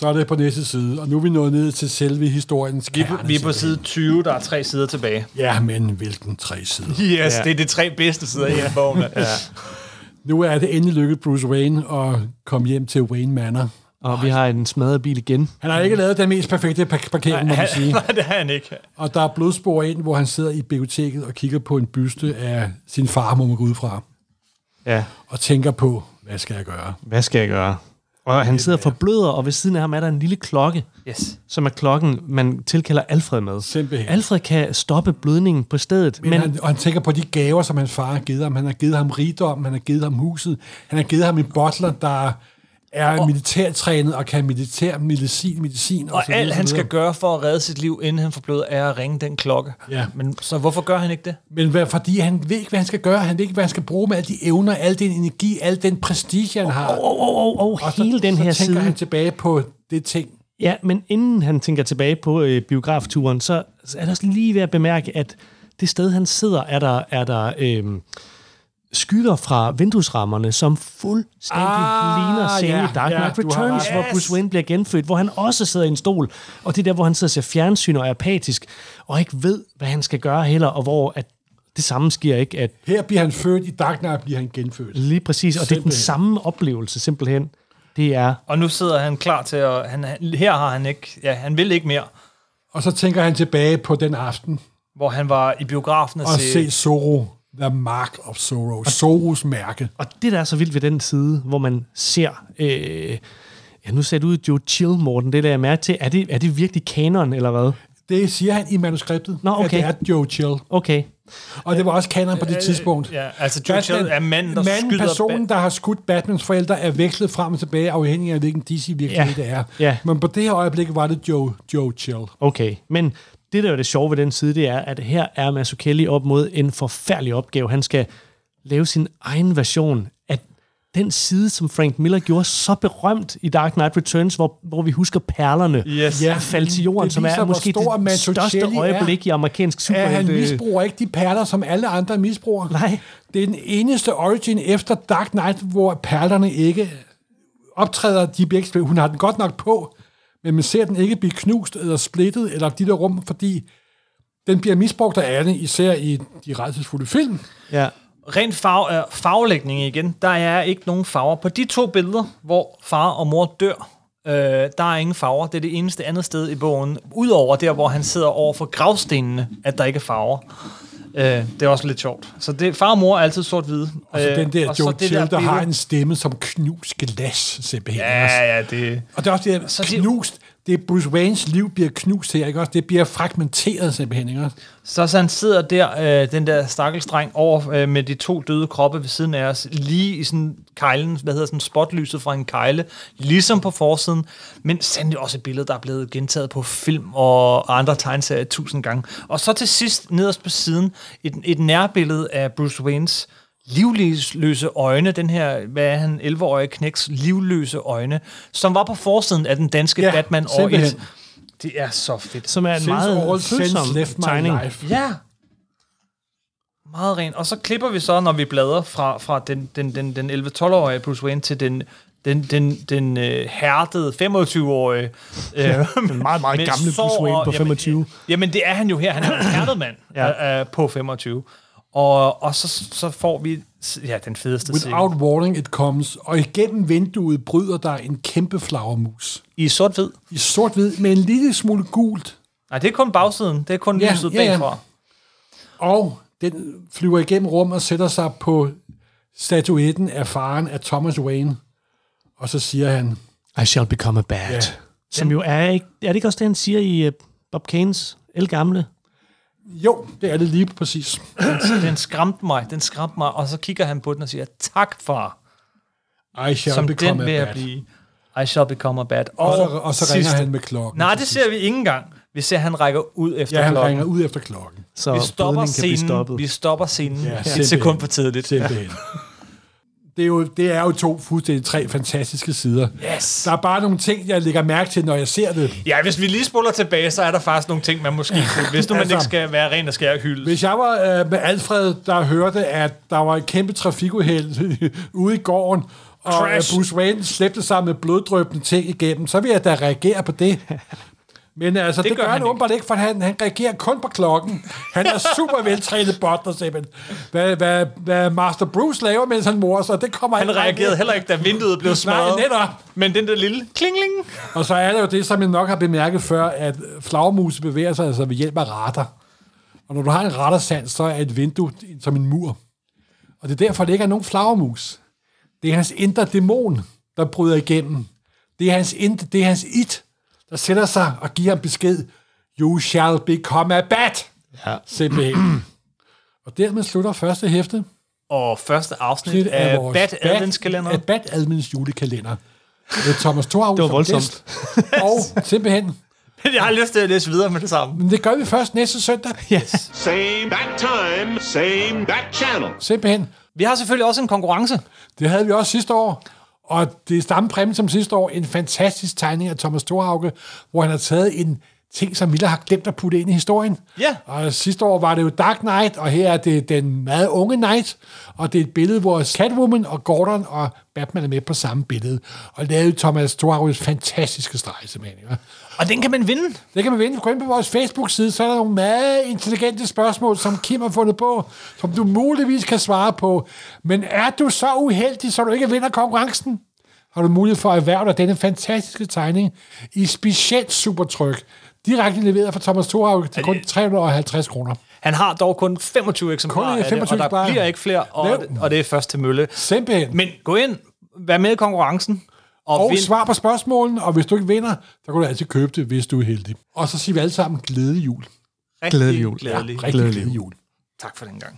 Så er det på næste side, og nu er vi nået ned til selve historiens Vi er, på, kerne. vi er på side 20, der er tre sider tilbage. Ja, men hvilken tre sider. Yes, Ja. ja. det er de tre bedste sider i hele [LAUGHS] bogen. ja. Nu er det endelig lykket Bruce Wayne at komme hjem til Wayne Manor. Og vi har en smadret bil igen. Han har ikke lavet den mest perfekte park- parkering, må man sige. [LAUGHS] nej, det har han ikke. Og der er blodspor ind, hvor han sidder i biblioteket og kigger på en byste af sin far, må man gå ud fra, Ja. og tænker på, hvad skal jeg gøre? Hvad skal jeg gøre? Og han sidder for bløder, og ved siden af ham er der en lille klokke, Yes. som er klokken, man tilkalder Alfred med. Simpelthen. Alfred kan stoppe blødningen på stedet, Men, men, han, og han tænker på de gaver, som hans far har givet ham. Han har givet ham rigdom, han har givet ham huset, han har givet ham en butler, der er og, militærtrænet og kan militær medicin, medicin Og så videre, alt så han skal gøre for at redde sit liv, inden han forbløder, er at ringe den klokke. Ja. Men så hvorfor gør han ikke det? Men hvad, fordi han ved ikke, hvad han skal gøre. Han ved ikke, hvad han skal bruge med alle de evner, al den energi, al den prestige, han har. og, og, og, og, og så, hele den her så tænker side. han tilbage på det ting. Ja, men inden han tænker tilbage på øh, biografturen, så så er der også lige ved at bemærke, at det sted, han sidder, er der, er der øh, skygger fra vinduesrammerne, som fuldstændig Ah, ligner scenen ja, i Dark Knight har Returns, ret. hvor Yes. Bruce Wayne bliver genfødt, hvor han også sidder i en stol, og det er der, hvor han sidder og ser fjernsyn og er apatisk, og ikke ved, hvad han skal gøre heller, og hvor at det samme sker ikke, at Her bliver han født, i Dark Knight bliver han genfødt. lige præcis, og det er den Simpelthen. samme oplevelse simpelthen. Det er Og nu sidder han klar til at... Han, han- her har han ikke... Ja, han vil ikke mere. Og så tænker han tilbage på den aften, Hvor han var i biografen og, og se... se Zorro, The Mark of Zorro, Zorros mærke. Og det, der er så vildt ved den side, hvor man ser... Øh, ja, nu ser du ud Joe Chill, Morten. Det der jeg mærke til. Er det, er det virkelig kanon, eller hvad? Det siger han i manuskriptet, Nå, okay. at det er Joe Chill. Okay. Og det var også kanon på det tidspunkt. Ja, altså Joe Chill er manden, der manden, skyder... personen, der har skudt Batmans forældre, er vekslet frem og tilbage, afhængig af hvilken DC-virkelighed Ja. det er. Ja. Men på det her øjeblik var det Joe, Joe Chill. Okay. Men det, der er det sjove ved den side, det er, at her er Mazzucchelli op mod en forfærdelig opgave. Han skal lave sin egen version af den side, som Frank Miller gjorde så berømt i Dark Knight Returns, hvor, hvor vi husker perlerne Yes. ja, falde til jorden, Det som er viser, måske det største er. øjeblik i amerikansk Ja, han superhelte. misbruger ikke de perler, som alle andre misbruger. Nej. Det er den eneste origin efter Dark Knight, hvor perlerne ikke optræder. De bliver ikke spillet. Hun har den godt nok på, men man ser den ikke blive knust eller splittet, eller de der rum, fordi den bliver misbrugt af alle, især i de redselsfulde film. Ja. Rent farve, øh, farvelægning igen. Der er ikke nogen farver. På de to billeder, hvor far og mor dør, øh, der er ingen farver. Det er det eneste andet sted i bogen. Udover der, hvor han sidder over for gravstenene, at der ikke er farver. Øh, det er også lidt sjovt. Så det, far og mor er altid sort-hvide. Og så den der Øh, så Joe Chill, der, der har en stemme som knust glas, simpelthen. Ja, ja, det... Og det er også det, Så der de- knust. Det er Bruce Waynes liv bliver knust her, ikke også? Det bliver fragmenteret simpelthen, ikke også? Så, så han sidder der, øh, den der stakkelstreng, over øh, med de to døde kroppe ved siden af os, lige i sådan kejlen, hvad hedder sådan spotlyset fra en kejle, ligesom på forsiden, men sandelig også et billede, der er blevet gentaget på film og andre tegneserier tusind gange. Og så til sidst, nederst på siden, et, et nærbillede af Bruce Waynes livløse øjne, den her, hvad er han, 11-årige knæks livløse øjne, som var på forsiden af den danske Ja, Batman år simpelthen. 1. Det er så fedt. Som er en Since meget følsom tegning. Ja. Meget rent. Og så klipper vi så, når vi bladrer fra, fra den, den, den, den 11-12-årige Bruce Wayne til den, den, den, den øh, hærdede 25-årige. [LAUGHS] Øh, Den meget, meget gamle sår Bruce Wayne på jamen, 25. øh, Jamen, det er han jo her. Han er en hærdet mand Ja. ja. øh, på 25. Og, og så, så får vi ja, den fedeste Without scene. warning it comes, og igennem vinduet bryder der en kæmpe flagermus. I sort-hvid. I sort-hvid med en lille smule gult, Nej, det er kun bagsiden. Det er kun Ja, lyset ja, ja. bagfra. og den flyver igennem rummet og sætter sig på statuetten af faren af Thomas Wayne. Og så siger han, I shall become a bat. Ja. Som jo er, ikke, er det ikke også det, han siger i uh, Bob Kanes El Gamle? Jo, det er det lige præcis. Den, den skræmte mig, den skræmte mig, og så kigger han på den og siger, tak far, I shall som den become vil a bat. blive. I shall become a bat. Og, Og så, og så ringer sidste- han med klokken. Nej, det ser vi ikke engang. Vi ser, at han rækker ud efter Ja, han klokken. ringer ud efter klokken. Så Vi stopper kan blive scenen. stoppet. Vi stopper scenen Ja, ja, et simpelthen. sekund for tidligt. Simpelthen. Det er, jo, det er jo to fuldstændig tre fantastiske sider. Yes. Der er bare nogle ting, jeg lægger mærke til, når jeg ser det. Ja, hvis vi lige spoler tilbage, så er der faktisk nogle ting, man måske kunne, hvis nu man Altså- ikke skal være ren og skær hylde. Hvis jeg var øh, med Alfred, der hørte, at der var et kæmpe trafikuheld [LAUGHS] ude i gården, og øh, Crash. Bruce Wayne slæbte sig med bloddrøbende ting igennem, så vil jeg da reagere på det. Men altså, det, det gør gør han han åbenbart ikke, for han, han reagerer kun på klokken. Han er super veltrænet butler, simpelthen. Hvad, hvad, hvad Master Bruce laver, mens han morer sig, det kommer Han reagerede heller ikke, da vinduet blev smadret. Nej, netop. Men den der lille klingling. Og så er der jo det, som jeg nok har bemærket før, at flagmuse bevæger sig altså ved hjælp af radar. Og når du har en radarsand, så er et vindue som en mur. Og det er derfor, det ikke er nogen flagermus. Det er hans indre dæmon, der bryder igennem. Det er hans, indre, det er hans it, der sætter sig og giver ham besked. You shall become a bat. Ja. Simpelthen. [CLEARS THROAT] og dermed slutter første hæfte. Og første afsnit af Bat Adventskalender. Af Bat Advents julekalender. Med Thomas Thorhaug Det var som voldsomt. Og simpelthen [LAUGHS] Jeg har lyst til at læse videre med det samme. Men det gør vi først næste søndag. Yes. Same bat time, same bat channel. Simpelthen. Vi har selvfølgelig også en konkurrence. Det havde vi også sidste år. Og det er samme præmie som sidste år. En fantastisk tegning af Thomas Thorhauge, hvor han har taget en ting, som Miller har glemt at putte ind i historien. Ja. Og sidste år var det jo Dark Knight, og her er det den meget unge Knight. Og det er et billede, hvor Catwoman og Gordon og Batman er med på samme billede. Og det er jo Thomas Thorhauges fantastiske streg, simpelthen. Ikke? Og den kan man vinde. Det kan man vinde. Gå ind på vores Facebook-side, så er der nogle meget intelligente spørgsmål, som Kim har fundet på, som du muligvis kan svare på. Men er du så uheldig, så du ikke vinder konkurrencen, har du mulighed for at erhverve dig denne fantastiske tegning i specielt supertryk. Direkte leveret fra Thomas Thorhaug til kun 350 kroner. Han har dog kun 25 eksemplarer Kun af det, 25 og der bliver ikke flere, og, og det er først til mølle. Simpelthen. Men gå ind, vær med i konkurrencen, og, og vind. svar på spørgsmålene, og hvis du ikke vinder, så kan du altid købe det, hvis du er heldig. Og så siger vi alle sammen glædelig jul. Rigtig Glædelig jul. Glædelig. Rigtig Glædelig glædelig jul. Tak for den gang.